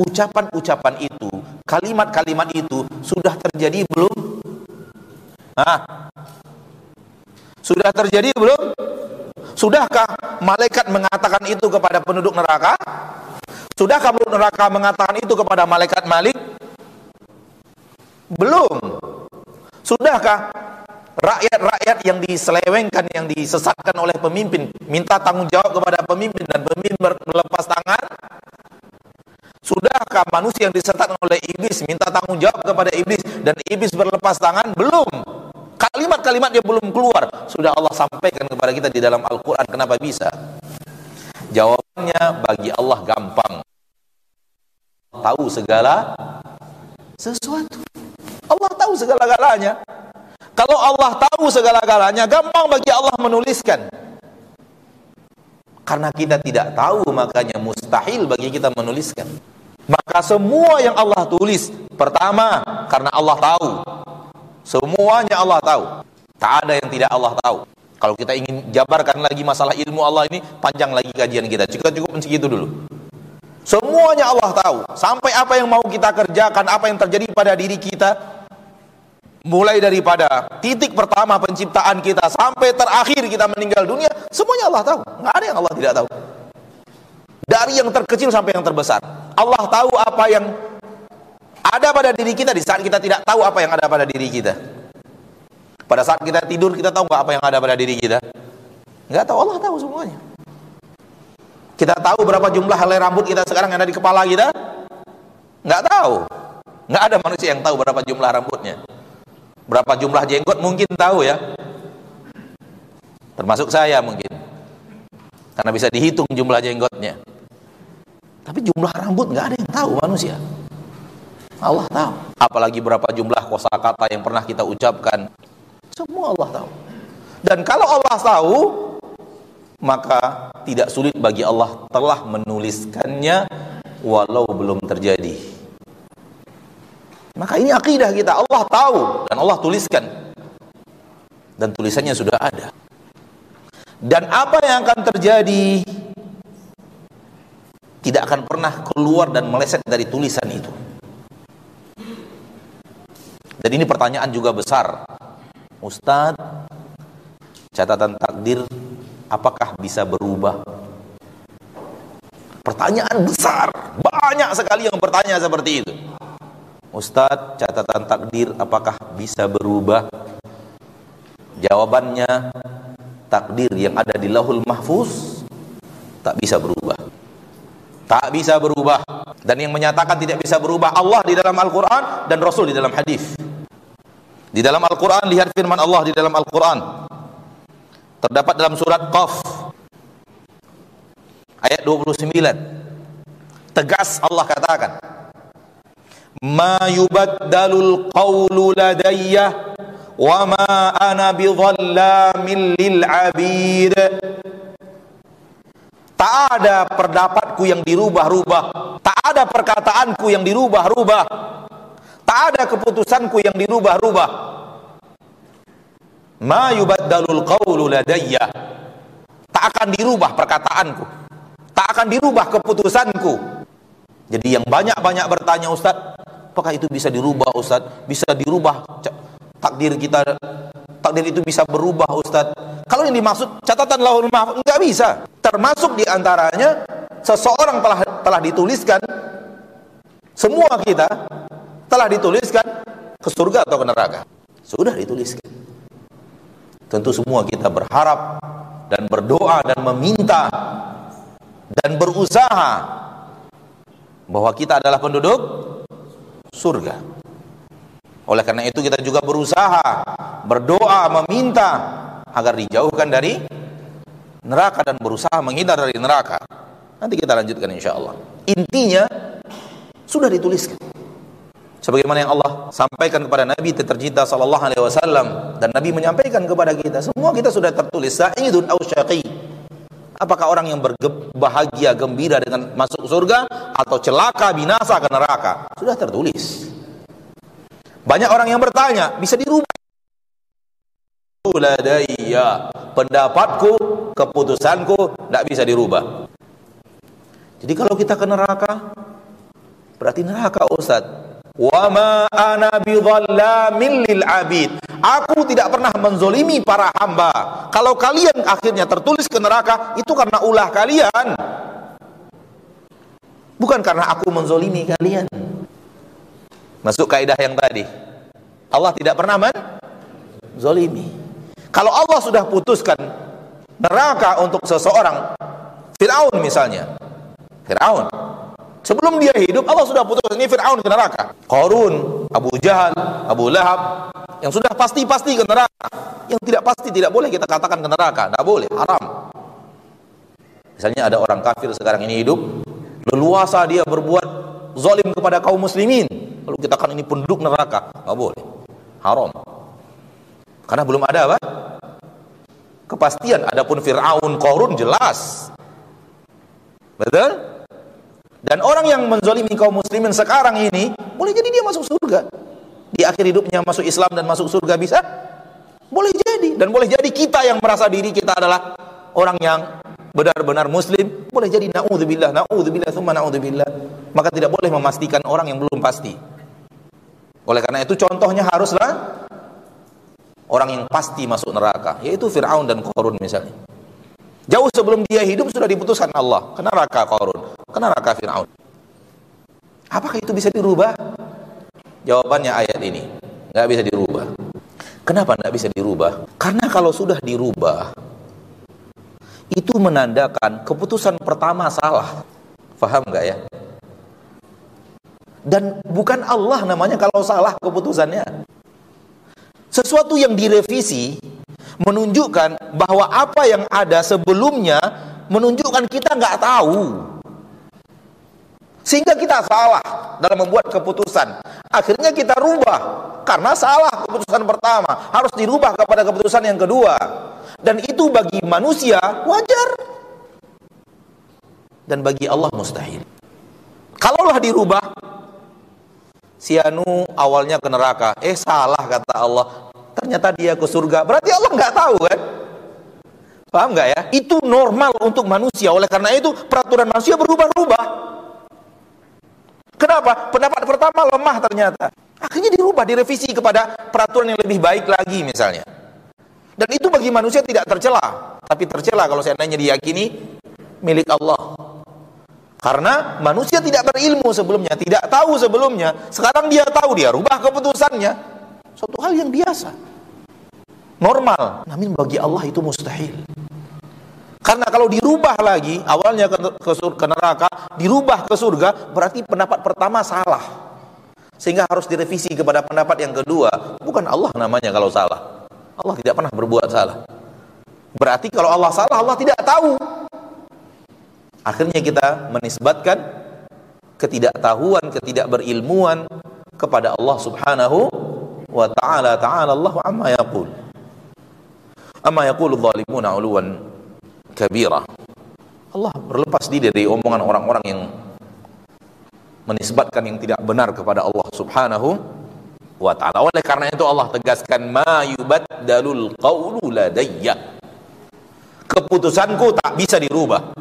ucapan-ucapan itu, kalimat-kalimat itu sudah terjadi belum? Hah? Sudah terjadi belum? Sudahkah malaikat mengatakan itu kepada penduduk neraka? Sudahkah penduduk neraka mengatakan itu kepada malaikat Malik? Belum. Sudahkah rakyat-rakyat yang diselewengkan, yang disesatkan oleh pemimpin, minta tanggung jawab kepada pemimpin dan pemimpin berlepas tangan. Sudahkah manusia yang disesatkan oleh iblis minta tanggung jawab kepada iblis dan iblis berlepas tangan? Belum. Kalimat-kalimat dia belum keluar, sudah Allah sampaikan kepada kita di dalam Al-Qur'an. Kenapa bisa? Jawabannya bagi Allah gampang. Tahu segala sesuatu. Allah tahu segala-galanya. Kalau Allah tahu segala-galanya, gampang bagi Allah menuliskan. Karena kita tidak tahu, makanya mustahil bagi kita menuliskan. Maka semua yang Allah tulis, pertama karena Allah tahu. Semuanya Allah tahu. Tak ada yang tidak Allah tahu. Kalau kita ingin jabarkan lagi masalah ilmu Allah ini, panjang lagi kajian kita. Cukup cukup segitu dulu. Semuanya Allah tahu. Sampai apa yang mau kita kerjakan, apa yang terjadi pada diri kita, mulai daripada titik pertama penciptaan kita sampai terakhir kita meninggal dunia semuanya Allah tahu. Nggak ada yang Allah tidak tahu. Dari yang terkecil sampai yang terbesar. Allah tahu apa yang ada pada diri kita di saat kita tidak tahu apa yang ada pada diri kita. Pada saat kita tidur kita tahu nggak apa yang ada pada diri kita? Nggak tahu. Allah tahu semuanya. Kita tahu berapa jumlah helai rambut kita sekarang yang ada di kepala kita? Nggak tahu. Nggak ada manusia yang tahu berapa jumlah rambutnya Berapa jumlah jenggot mungkin tahu ya. Termasuk saya mungkin. Karena bisa dihitung jumlah jenggotnya. Tapi jumlah rambut nggak ada yang tahu manusia. Allah tahu. Apalagi berapa jumlah kosakata yang pernah kita ucapkan. Semua Allah tahu. Dan kalau Allah tahu, maka tidak sulit bagi Allah telah menuliskannya walau belum terjadi. Maka ini akidah kita. Allah tahu dan Allah tuliskan. Dan tulisannya sudah ada. Dan apa yang akan terjadi tidak akan pernah keluar dan meleset dari tulisan itu. Dan ini pertanyaan juga besar. Ustadz, catatan takdir apakah bisa berubah? Pertanyaan besar, banyak sekali yang bertanya seperti itu. Ustadz, catatan takdir apakah bisa berubah? Jawabannya, takdir yang ada di lahul mahfuz tak bisa berubah. Tak bisa berubah. Dan yang menyatakan tidak bisa berubah Allah di dalam Al-Quran dan Rasul di dalam hadis. Di dalam Al-Quran, lihat firman Allah di dalam Al-Quran. Terdapat dalam surat Qaf. Ayat 29. Tegas Allah katakan ma yubaddalul qawlu ladayya wa ma ana bidhallamin lil abid. Tak ada pendapatku yang dirubah-rubah tak ada perkataanku yang dirubah-rubah tak ada keputusanku yang dirubah-rubah. Ma yubaddalul qawlu ladayya. Tak akan dirubah perkataanku tak akan dirubah keputusanku. Jadi yang banyak-banyak bertanya Ustaz Apakah itu bisa dirubah Ustaz? Bisa dirubah takdir kita takdir itu bisa berubah Ustaz. Kalau yang dimaksud catatan lahul mahfuz enggak bisa. Termasuk di antaranya seseorang telah telah dituliskan semua kita telah dituliskan ke surga atau ke neraka. Sudah dituliskan. Tentu semua kita berharap dan berdoa dan meminta dan berusaha bahwa kita adalah penduduk surga. Oleh karena itu kita juga berusaha, berdoa, meminta agar dijauhkan dari neraka dan berusaha menghindar dari neraka. Nanti kita lanjutkan insya Allah. Intinya sudah dituliskan. Sebagaimana yang Allah sampaikan kepada Nabi tercinta sallallahu alaihi wasallam dan Nabi menyampaikan kepada kita, semua kita sudah tertulis sa'idun aw syaqi. Apakah orang yang berbahagia, gembira dengan masuk surga atau celaka, binasa ke neraka? Sudah tertulis. Banyak orang yang bertanya, bisa dirubah. Ladaiya, pendapatku, keputusanku tidak bisa dirubah. Jadi kalau kita ke neraka, berarti neraka Ustaz. Wa ma ana lil abid. Aku tidak pernah menzolimi para hamba. Kalau kalian akhirnya tertulis ke neraka, itu karena ulah kalian. Bukan karena aku menzolimi kalian. Masuk kaidah yang tadi. Allah tidak pernah men zolimi. Kalau Allah sudah putuskan neraka untuk seseorang, Fir'aun misalnya, Fir'aun, sebelum dia hidup Allah sudah putuskan ini Fir'aun ke neraka. Korun, Abu Jahal, Abu Lahab, yang sudah pasti-pasti ke neraka. Yang tidak pasti tidak boleh kita katakan ke neraka, tidak boleh, haram. Misalnya ada orang kafir sekarang ini hidup, leluasa dia berbuat zalim kepada kaum muslimin. Lalu kita katakan ini penduduk neraka, nggak boleh, haram. Karena belum ada apa? Kepastian. Adapun Fir'aun, Korun jelas. Betul? Dan orang yang menzolimi kaum muslimin sekarang ini, boleh jadi dia masuk surga. Di akhir hidupnya masuk Islam dan masuk surga bisa? Boleh jadi. Dan boleh jadi kita yang merasa diri kita adalah orang yang benar-benar muslim. Boleh jadi na'udzubillah, na'udzubillah, thumma na'udzubillah. Maka tidak boleh memastikan orang yang belum pasti. Oleh karena itu contohnya haruslah orang yang pasti masuk neraka, yaitu Fir'aun dan Qarun misalnya. Jauh sebelum dia hidup sudah diputuskan Allah, ke neraka Qarun, neraka Fir'aun. Apakah itu bisa dirubah? Jawabannya ayat ini, nggak bisa dirubah. Kenapa nggak bisa dirubah? Karena kalau sudah dirubah, itu menandakan keputusan pertama salah. Faham nggak ya? Dan bukan Allah namanya kalau salah keputusannya. Sesuatu yang direvisi menunjukkan bahwa apa yang ada sebelumnya menunjukkan kita nggak tahu. Sehingga kita salah dalam membuat keputusan. Akhirnya kita rubah karena salah keputusan pertama, harus dirubah kepada keputusan yang kedua. Dan itu bagi manusia wajar. Dan bagi Allah mustahil. Kalaulah dirubah, si Anu awalnya ke neraka eh salah kata Allah ternyata dia ke surga berarti Allah nggak tahu kan paham nggak ya itu normal untuk manusia oleh karena itu peraturan manusia berubah-ubah kenapa pendapat pertama lemah ternyata akhirnya dirubah direvisi kepada peraturan yang lebih baik lagi misalnya dan itu bagi manusia tidak tercela tapi tercela kalau seandainya diyakini milik Allah karena manusia tidak berilmu sebelumnya, tidak tahu sebelumnya. Sekarang dia tahu, dia rubah keputusannya. Suatu hal yang biasa. Normal. Namun bagi Allah itu mustahil. Karena kalau dirubah lagi, awalnya ke, ke, ke neraka, dirubah ke surga, berarti pendapat pertama salah. Sehingga harus direvisi kepada pendapat yang kedua. Bukan Allah namanya kalau salah. Allah tidak pernah berbuat salah. Berarti kalau Allah salah, Allah tidak tahu. Akhirnya kita menisbatkan ketidaktahuan, ketidakberilmuan kepada Allah Subhanahu wa taala. Ta'ala Allah amma yaqul. Amma yaqulu zalimuna 'uluwan kabira. Allah berlepas diri dari omongan orang-orang yang menisbatkan yang tidak benar kepada Allah Subhanahu wa taala. Oleh karena itu Allah tegaskan ma yubaddalul qawlu ladayya. Keputusanku tak bisa dirubah.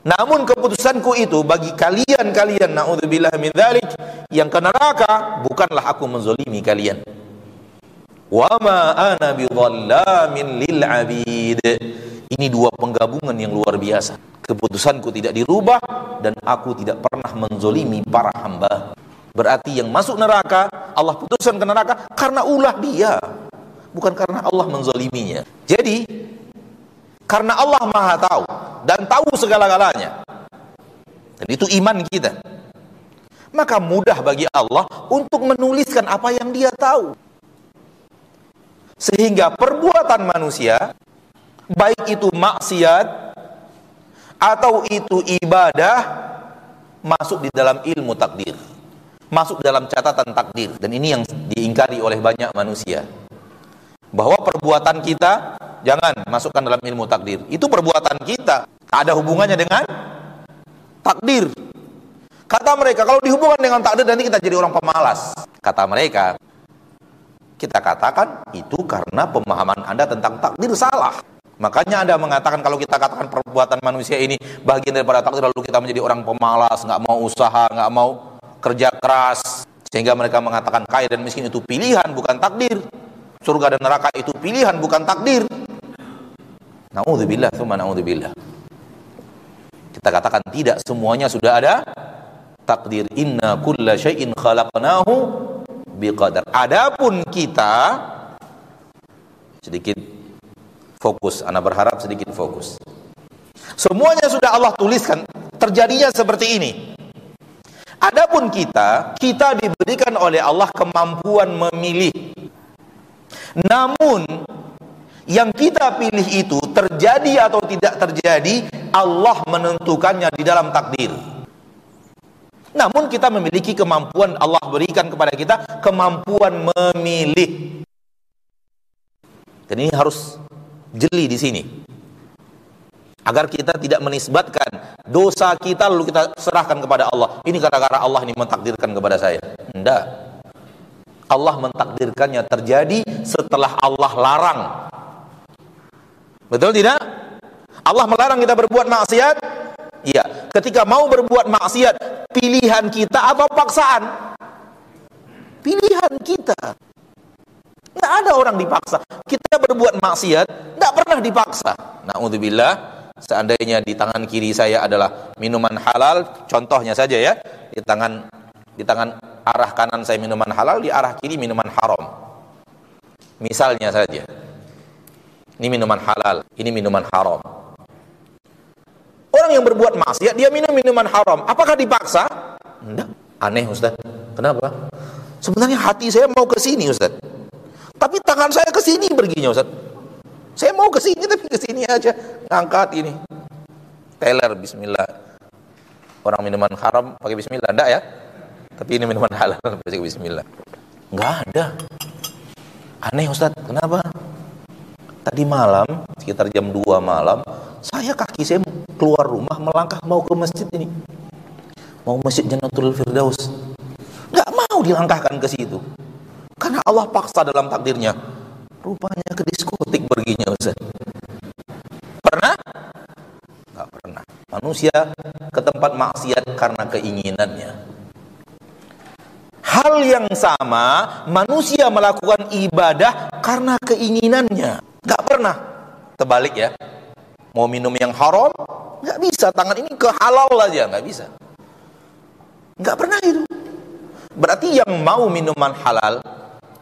Namun keputusanku itu bagi kalian-kalian naudzubillah min dzalik yang ke neraka bukanlah aku menzolimi kalian. Wa ma ana bidhallamin lil abid. Ini dua penggabungan yang luar biasa. Keputusanku tidak dirubah dan aku tidak pernah menzolimi para hamba. Berarti yang masuk neraka Allah putuskan ke neraka karena ulah dia, bukan karena Allah menzoliminya. Jadi karena Allah Maha tahu dan tahu segala-galanya. Dan itu iman kita. Maka mudah bagi Allah untuk menuliskan apa yang Dia tahu. Sehingga perbuatan manusia baik itu maksiat atau itu ibadah masuk di dalam ilmu takdir. Masuk dalam catatan takdir dan ini yang diingkari oleh banyak manusia. Bahwa perbuatan kita jangan masukkan dalam ilmu takdir. Itu perbuatan kita, ada hubungannya dengan takdir. Kata mereka, kalau dihubungkan dengan takdir nanti kita jadi orang pemalas. Kata mereka, kita katakan itu karena pemahaman Anda tentang takdir salah. Makanya Anda mengatakan kalau kita katakan perbuatan manusia ini bagian daripada takdir lalu kita menjadi orang pemalas, nggak mau usaha, nggak mau kerja keras, sehingga mereka mengatakan kaya dan miskin itu pilihan bukan takdir. Surga dan neraka itu pilihan bukan takdir. Nauzubillah, tsumma nauzubillah. Kita katakan tidak semuanya sudah ada takdir. Inna kulla syai'in khalaqnahu biqadar. Adapun kita Sedikit fokus, anak berharap sedikit fokus. Semuanya sudah Allah tuliskan, terjadinya seperti ini. Adapun kita, kita diberikan oleh Allah kemampuan memilih. Namun yang kita pilih itu terjadi atau tidak terjadi, Allah menentukannya di dalam takdir. Namun kita memiliki kemampuan Allah berikan kepada kita kemampuan memilih. Dan ini harus jeli di sini. Agar kita tidak menisbatkan dosa kita lalu kita serahkan kepada Allah. Ini gara-gara Allah ini mentakdirkan kepada saya. Tidak. Allah mentakdirkannya terjadi setelah Allah larang. Betul tidak? Allah melarang kita berbuat maksiat. Iya, ketika mau berbuat maksiat, pilihan kita atau paksaan? Pilihan kita. Nggak ada orang dipaksa. Kita berbuat maksiat, nggak pernah dipaksa. Naudzubillah, seandainya di tangan kiri saya adalah minuman halal, contohnya saja ya, di tangan di tangan arah kanan saya minuman halal, di arah kiri minuman haram. Misalnya saja. Ini minuman halal, ini minuman haram. Orang yang berbuat maksiat dia minum minuman haram. Apakah dipaksa? Enggak. Aneh Ustaz. Kenapa? Sebenarnya hati saya mau ke sini Ustaz. Tapi tangan saya ke sini perginya Ustaz. Saya mau ke sini tapi ke sini aja ngangkat ini. Teller bismillah. Orang minuman haram pakai bismillah enggak ya? Tapi ini minuman halal pakai bismillah. Enggak ada. Aneh Ustaz. Kenapa? Tadi malam sekitar jam 2 malam saya kaki saya keluar rumah melangkah mau ke masjid ini. Mau masjid Jannatul Firdaus. Enggak mau dilangkahkan ke situ. Karena Allah paksa dalam takdirnya. Rupanya ke diskotik perginya Ustaz. Pernah? Enggak pernah. Manusia ke tempat maksiat karena keinginannya. Hal yang sama, manusia melakukan ibadah karena keinginannya. Enggak pernah. Terbalik ya. Mau minum yang haram, enggak bisa. Tangan ini ke halal aja, enggak bisa. Enggak pernah itu. Berarti yang mau minuman halal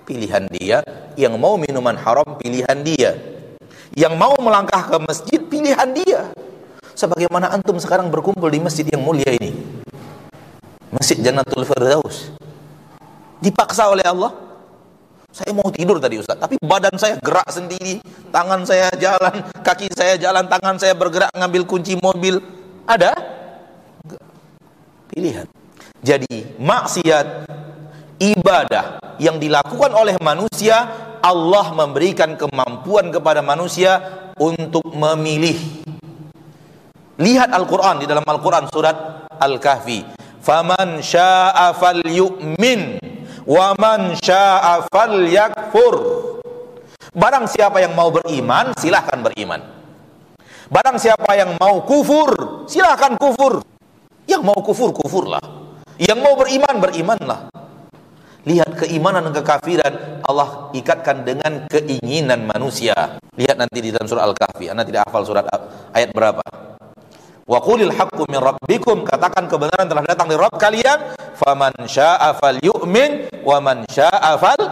pilihan dia, yang mau minuman haram pilihan dia. Yang mau melangkah ke masjid pilihan dia. Sebagaimana antum sekarang berkumpul di masjid yang mulia ini. Masjid Jannatul Firdaus. Dipaksa oleh Allah. Saya mau tidur tadi Ustaz, tapi badan saya gerak sendiri, tangan saya jalan, kaki saya jalan, tangan saya bergerak ngambil kunci mobil. Ada? Pilihan. Jadi maksiat ibadah yang dilakukan oleh manusia Allah memberikan kemampuan kepada manusia untuk memilih. Lihat Al-Quran di dalam Al-Quran surat Al-Kahfi. Faman sya'a falyu'min wa man sya'a falyakfur. Barang siapa yang mau beriman silahkan beriman. Barang siapa yang mau kufur silahkan kufur. Yang mau kufur kufurlah. Yang mau beriman berimanlah Lihat keimanan dan kekafiran Allah ikatkan dengan keinginan manusia. Lihat nanti di dalam surah Al-Kahfi. Anda tidak hafal surat ayat berapa? Wa qulil haqqu min rabbikum katakan kebenaran telah datang dari Rabb kalian faman syaa'a falyu'min wa man syaa'a fal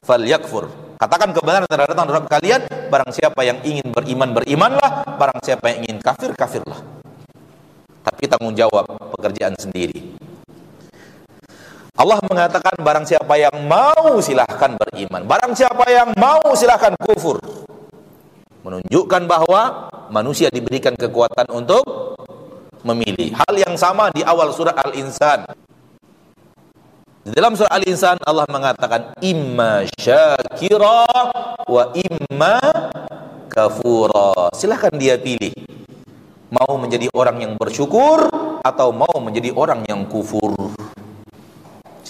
falyakfur. Katakan kebenaran telah datang dari Rabb kalian barang siapa yang ingin beriman berimanlah barang siapa yang ingin kafir kafirlah. Tapi tanggung jawab pekerjaan sendiri. Allah mengatakan barang siapa yang mau silahkan beriman. Barang siapa yang mau silahkan kufur. Menunjukkan bahwa manusia diberikan kekuatan untuk memilih. Hal yang sama di awal surat Al-Insan. Di dalam surat Al-Insan Allah mengatakan Imma syakira wa imma kafura. Silahkan dia pilih. Mau menjadi orang yang bersyukur Atau mau menjadi orang yang kufur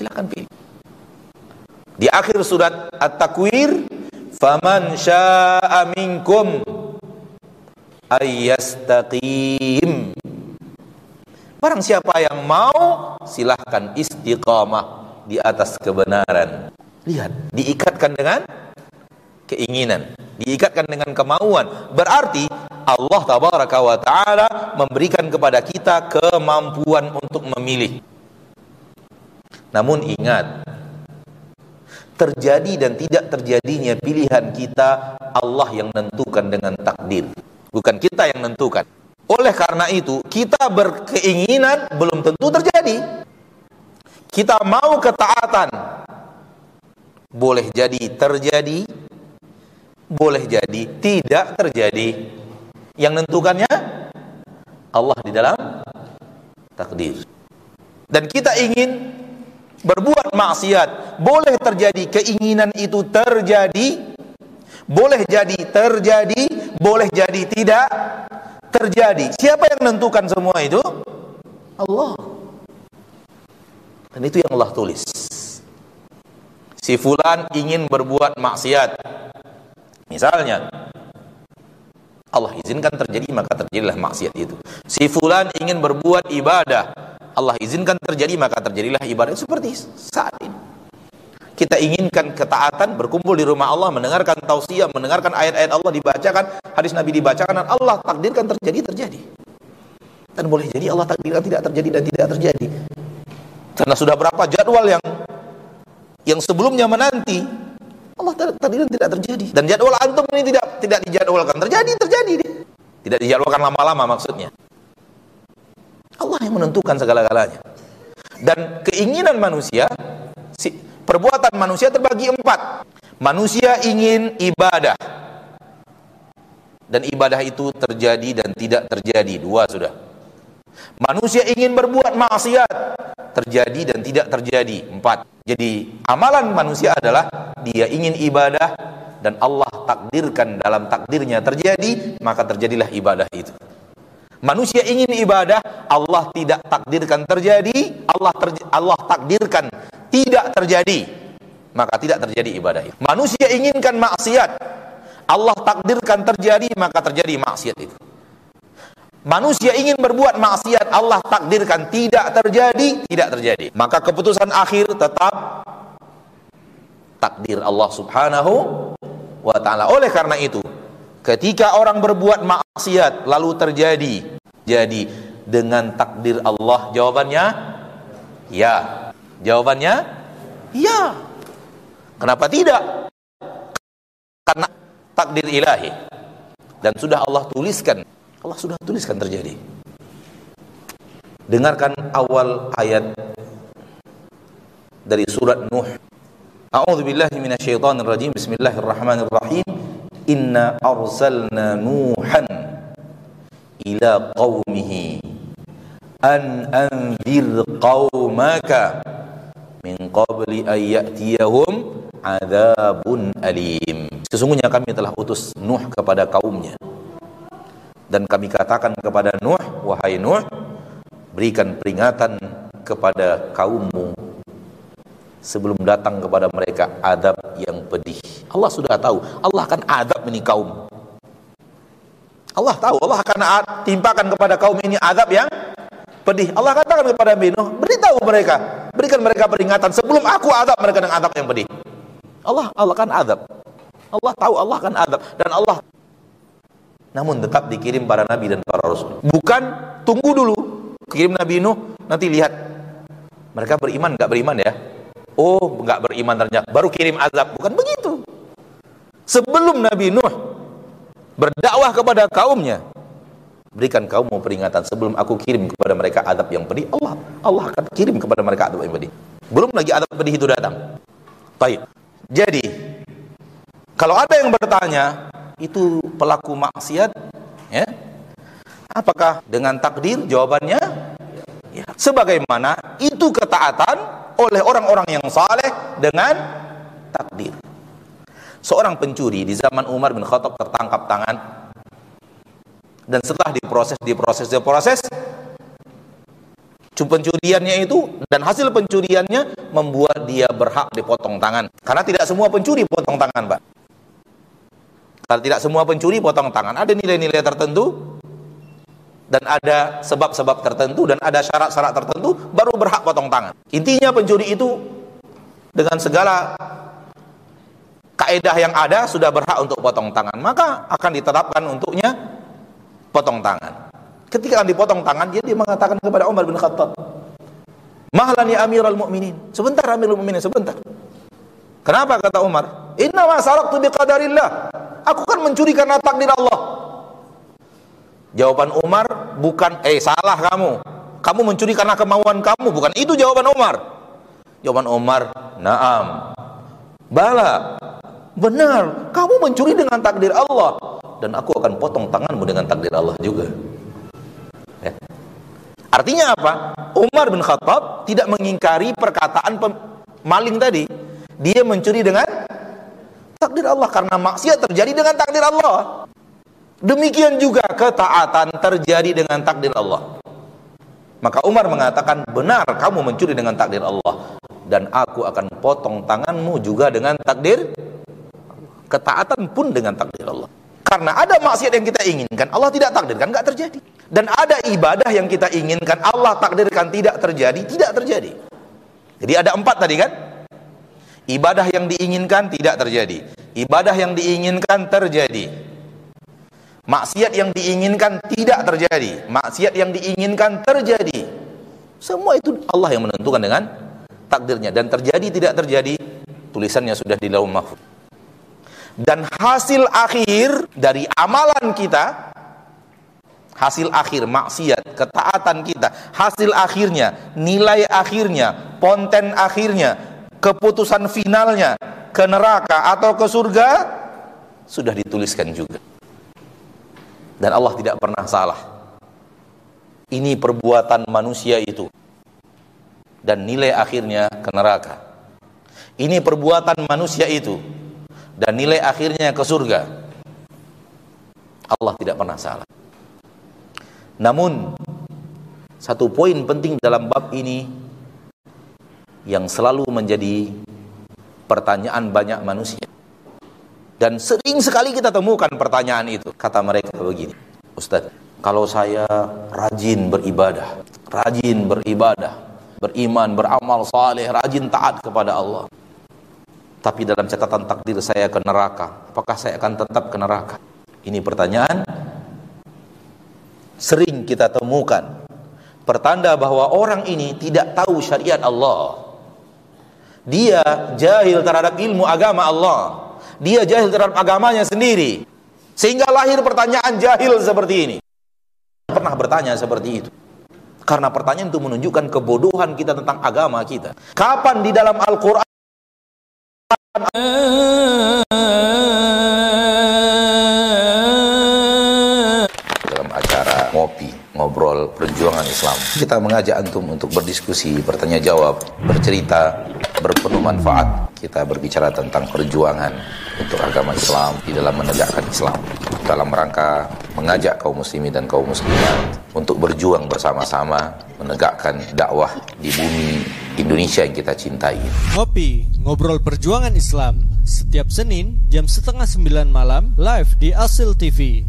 Silahkan pilih. Di akhir surat At-Takwir, "Faman syaa'a minkum ayyastaqim." Barang siapa yang mau, silahkan istiqamah di atas kebenaran. Lihat, diikatkan dengan keinginan, diikatkan dengan kemauan. Berarti Allah tabaraka wa taala memberikan kepada kita kemampuan untuk memilih. Namun ingat, terjadi dan tidak terjadinya pilihan kita Allah yang menentukan dengan takdir. Bukan kita yang menentukan oleh karena itu kita berkeinginan belum tentu terjadi. Kita mau ketaatan. Boleh jadi terjadi boleh jadi tidak terjadi. Yang menentukannya Allah di dalam takdir. Dan kita ingin berbuat maksiat boleh terjadi keinginan itu terjadi boleh jadi terjadi boleh jadi tidak terjadi. Siapa yang menentukan semua itu? Allah. Dan itu yang Allah tulis. Si fulan ingin berbuat maksiat. Misalnya Allah izinkan terjadi maka terjadilah maksiat itu. Si fulan ingin berbuat ibadah Allah izinkan terjadi maka terjadilah ibadah. Seperti saat ini. Kita inginkan ketaatan berkumpul di rumah Allah mendengarkan tausiah mendengarkan ayat-ayat Allah dibacakan hadis Nabi dibacakan dan Allah takdirkan terjadi terjadi. Dan boleh jadi Allah takdirkan tidak terjadi dan tidak terjadi. Karena sudah berapa jadwal yang yang sebelumnya menanti Allah takdirkan tidak terjadi. Dan jadwal antum ini tidak tidak dijadwalkan. Terjadi terjadi. Tidak dijadwalkan lama-lama maksudnya Allah yang menentukan segala-galanya. Dan keinginan manusia, si, perbuatan manusia terbagi empat. Manusia ingin ibadah. Dan ibadah itu terjadi dan tidak terjadi. Dua sudah. Manusia ingin berbuat maksiat. Terjadi dan tidak terjadi. Empat. Jadi amalan manusia adalah dia ingin ibadah dan Allah takdirkan dalam takdirnya terjadi, maka terjadilah ibadah itu. Manusia ingin ibadah, Allah tidak takdirkan terjadi, Allah terj Allah takdirkan tidak terjadi, maka tidak terjadi ibadah. Manusia inginkan maksiat, Allah takdirkan terjadi, maka terjadi maksiat itu. Manusia ingin berbuat maksiat, Allah takdirkan tidak terjadi, tidak terjadi. Maka keputusan akhir tetap takdir Allah Subhanahu wa taala. Oleh karena itu, Ketika orang berbuat maksiat lalu terjadi, jadi dengan takdir Allah jawabannya ya. Jawabannya ya. Kenapa tidak? Karena takdir ilahi. Dan sudah Allah tuliskan, Allah sudah tuliskan terjadi. Dengarkan awal ayat dari surat Nuh. A'udzu billahi. Bismillahirrahmanirrahim. Inna arsalna nuhan ila qaumihi an anzir qaumaka min qabli an ya'tiyahum adabun alim. Sesungguhnya kami telah utus Nuh kepada kaumnya. Dan kami katakan kepada Nuh wahai Nuh berikan peringatan kepada kaummu sebelum datang kepada mereka adab yang pedih. Allah sudah tahu, Allah akan adab ini kaum. Allah tahu, Allah akan timpakan kepada kaum ini adab yang pedih. Allah katakan kepada Nuh, beritahu mereka, berikan mereka peringatan sebelum aku adab mereka dengan adab yang pedih. Allah Allah akan adab. Allah tahu Allah akan adab dan Allah namun tetap dikirim para nabi dan para rasul. Bukan tunggu dulu kirim Nabi Nuh nanti lihat mereka beriman nggak beriman ya Oh, enggak beriman ternyata. Baru kirim azab. Bukan begitu. Sebelum Nabi Nuh berdakwah kepada kaumnya, berikan kaummu peringatan sebelum aku kirim kepada mereka azab yang pedih. Allah Allah akan kirim kepada mereka azab yang pedih. Belum lagi azab pedih itu datang. Baik. Jadi, kalau ada yang bertanya, itu pelaku maksiat, ya? Apakah dengan takdir? Jawabannya ya. Sebagaimana itu ketaatan oleh orang-orang yang saleh dengan takdir. Seorang pencuri di zaman Umar bin Khattab tertangkap tangan dan setelah diproses diproses diproses pencuriannya itu dan hasil pencuriannya membuat dia berhak dipotong tangan karena tidak semua pencuri potong tangan Pak karena tidak semua pencuri potong tangan ada nilai-nilai tertentu dan ada sebab-sebab tertentu dan ada syarat-syarat tertentu baru berhak potong tangan. Intinya pencuri itu dengan segala kaedah yang ada sudah berhak untuk potong tangan, maka akan diterapkan untuknya potong tangan. Ketika dipotong tangan, dia, dia mengatakan kepada Umar bin Khattab, "Mahlan ya Amirul Mukminin." Sebentar Amirul Mukminin, sebentar. Kenapa kata Umar? Inna ma saraktu biqadarillah. Aku kan mencuri karena takdir Allah. Jawaban Umar bukan eh salah kamu. Kamu mencuri karena kemauan kamu, bukan itu jawaban Umar. Jawaban Umar, "Na'am." Bala. Benar, kamu mencuri dengan takdir Allah dan aku akan potong tanganmu dengan takdir Allah juga. Ya. Artinya apa? Umar bin Khattab tidak mengingkari perkataan maling tadi. Dia mencuri dengan takdir Allah karena maksiat terjadi dengan takdir Allah. Demikian juga ketaatan terjadi dengan takdir Allah. Maka Umar mengatakan, benar kamu mencuri dengan takdir Allah. Dan aku akan potong tanganmu juga dengan takdir. Ketaatan pun dengan takdir Allah. Karena ada maksiat yang kita inginkan, Allah tidak takdirkan, nggak terjadi. Dan ada ibadah yang kita inginkan, Allah takdirkan tidak terjadi, tidak terjadi. Jadi ada empat tadi kan? Ibadah yang diinginkan tidak terjadi. Ibadah yang diinginkan terjadi. Maksiat yang diinginkan tidak terjadi. Maksiat yang diinginkan terjadi. Semua itu Allah yang menentukan dengan takdirnya dan terjadi tidak terjadi tulisannya sudah di lauh mahfuz. Dan hasil akhir dari amalan kita hasil akhir maksiat, ketaatan kita, hasil akhirnya, nilai akhirnya, konten akhirnya, keputusan finalnya ke neraka atau ke surga sudah dituliskan juga dan Allah tidak pernah salah. Ini perbuatan manusia itu dan nilai akhirnya ke neraka. Ini perbuatan manusia itu dan nilai akhirnya ke surga. Allah tidak pernah salah. Namun satu poin penting dalam bab ini yang selalu menjadi pertanyaan banyak manusia dan sering sekali kita temukan pertanyaan itu. Kata mereka begini, Ustaz, kalau saya rajin beribadah, rajin beribadah, beriman, beramal saleh, rajin taat kepada Allah. Tapi dalam catatan takdir saya ke neraka, apakah saya akan tetap ke neraka? Ini pertanyaan sering kita temukan. Pertanda bahwa orang ini tidak tahu syariat Allah. Dia jahil terhadap ilmu agama Allah dia jahil terhadap agamanya sendiri. Sehingga lahir pertanyaan jahil seperti ini. Pernah bertanya seperti itu. Karena pertanyaan itu menunjukkan kebodohan kita tentang agama kita. Kapan di dalam Al-Quran? Dalam acara ngopi ngobrol perjuangan Islam. Kita mengajak antum untuk berdiskusi bertanya jawab bercerita berpenuh manfaat kita berbicara tentang perjuangan untuk agama Islam di dalam menegakkan Islam dalam rangka mengajak kaum muslimin dan kaum muslimat untuk berjuang bersama-sama menegakkan dakwah di bumi Indonesia yang kita cintai. Ngopi, ngobrol perjuangan Islam setiap Senin jam setengah sembilan malam live di Asil TV.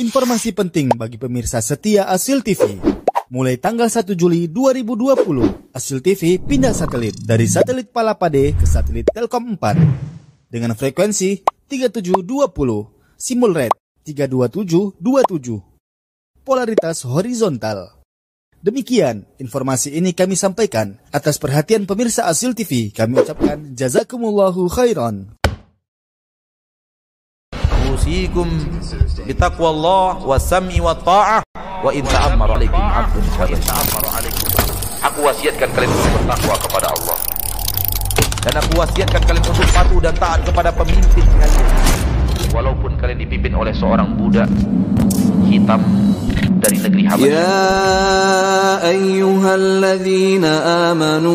Informasi penting bagi pemirsa setia Asil TV mulai tanggal 1 Juli 2020, Asil TV pindah satelit dari satelit Palapade ke satelit Telkom 4 dengan frekuensi 3720, simul rate 32727, polaritas horizontal. Demikian informasi ini kami sampaikan atas perhatian pemirsa Asil TV. Kami ucapkan jazakumullahu khairan. Usikum bitaqwallah wa sam'i wa ta'ah wa in ta'ammara alaikum 'abdun Aku wasiatkan kalian untuk bertakwa kepada Allah. Dan aku wasiatkan kalian untuk patuh dan taat kepada pemimpin kalian. Walaupun kalian dipimpin oleh seorang budak hitam dari negeri Habasyah. Ya ayyuhalladzina amanu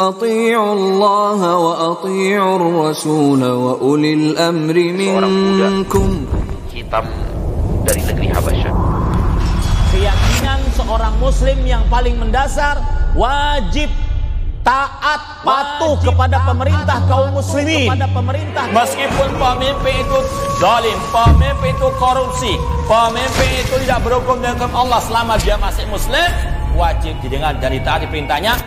atii'u Allah wa atii'ur rasul wa ulil amri minkum. Hitam dari negeri Habasyah. Keyakinan seorang muslim yang paling mendasar wajib taat patuh kepada pemerintah kaum muslimin. Kepada pemerintah. Meskipun pemimpin itu zalim pemimpin itu korupsi pemimpin itu tidak berhukum dengan Allah selama dia masih muslim wajib didengar dan ditaati perintahnya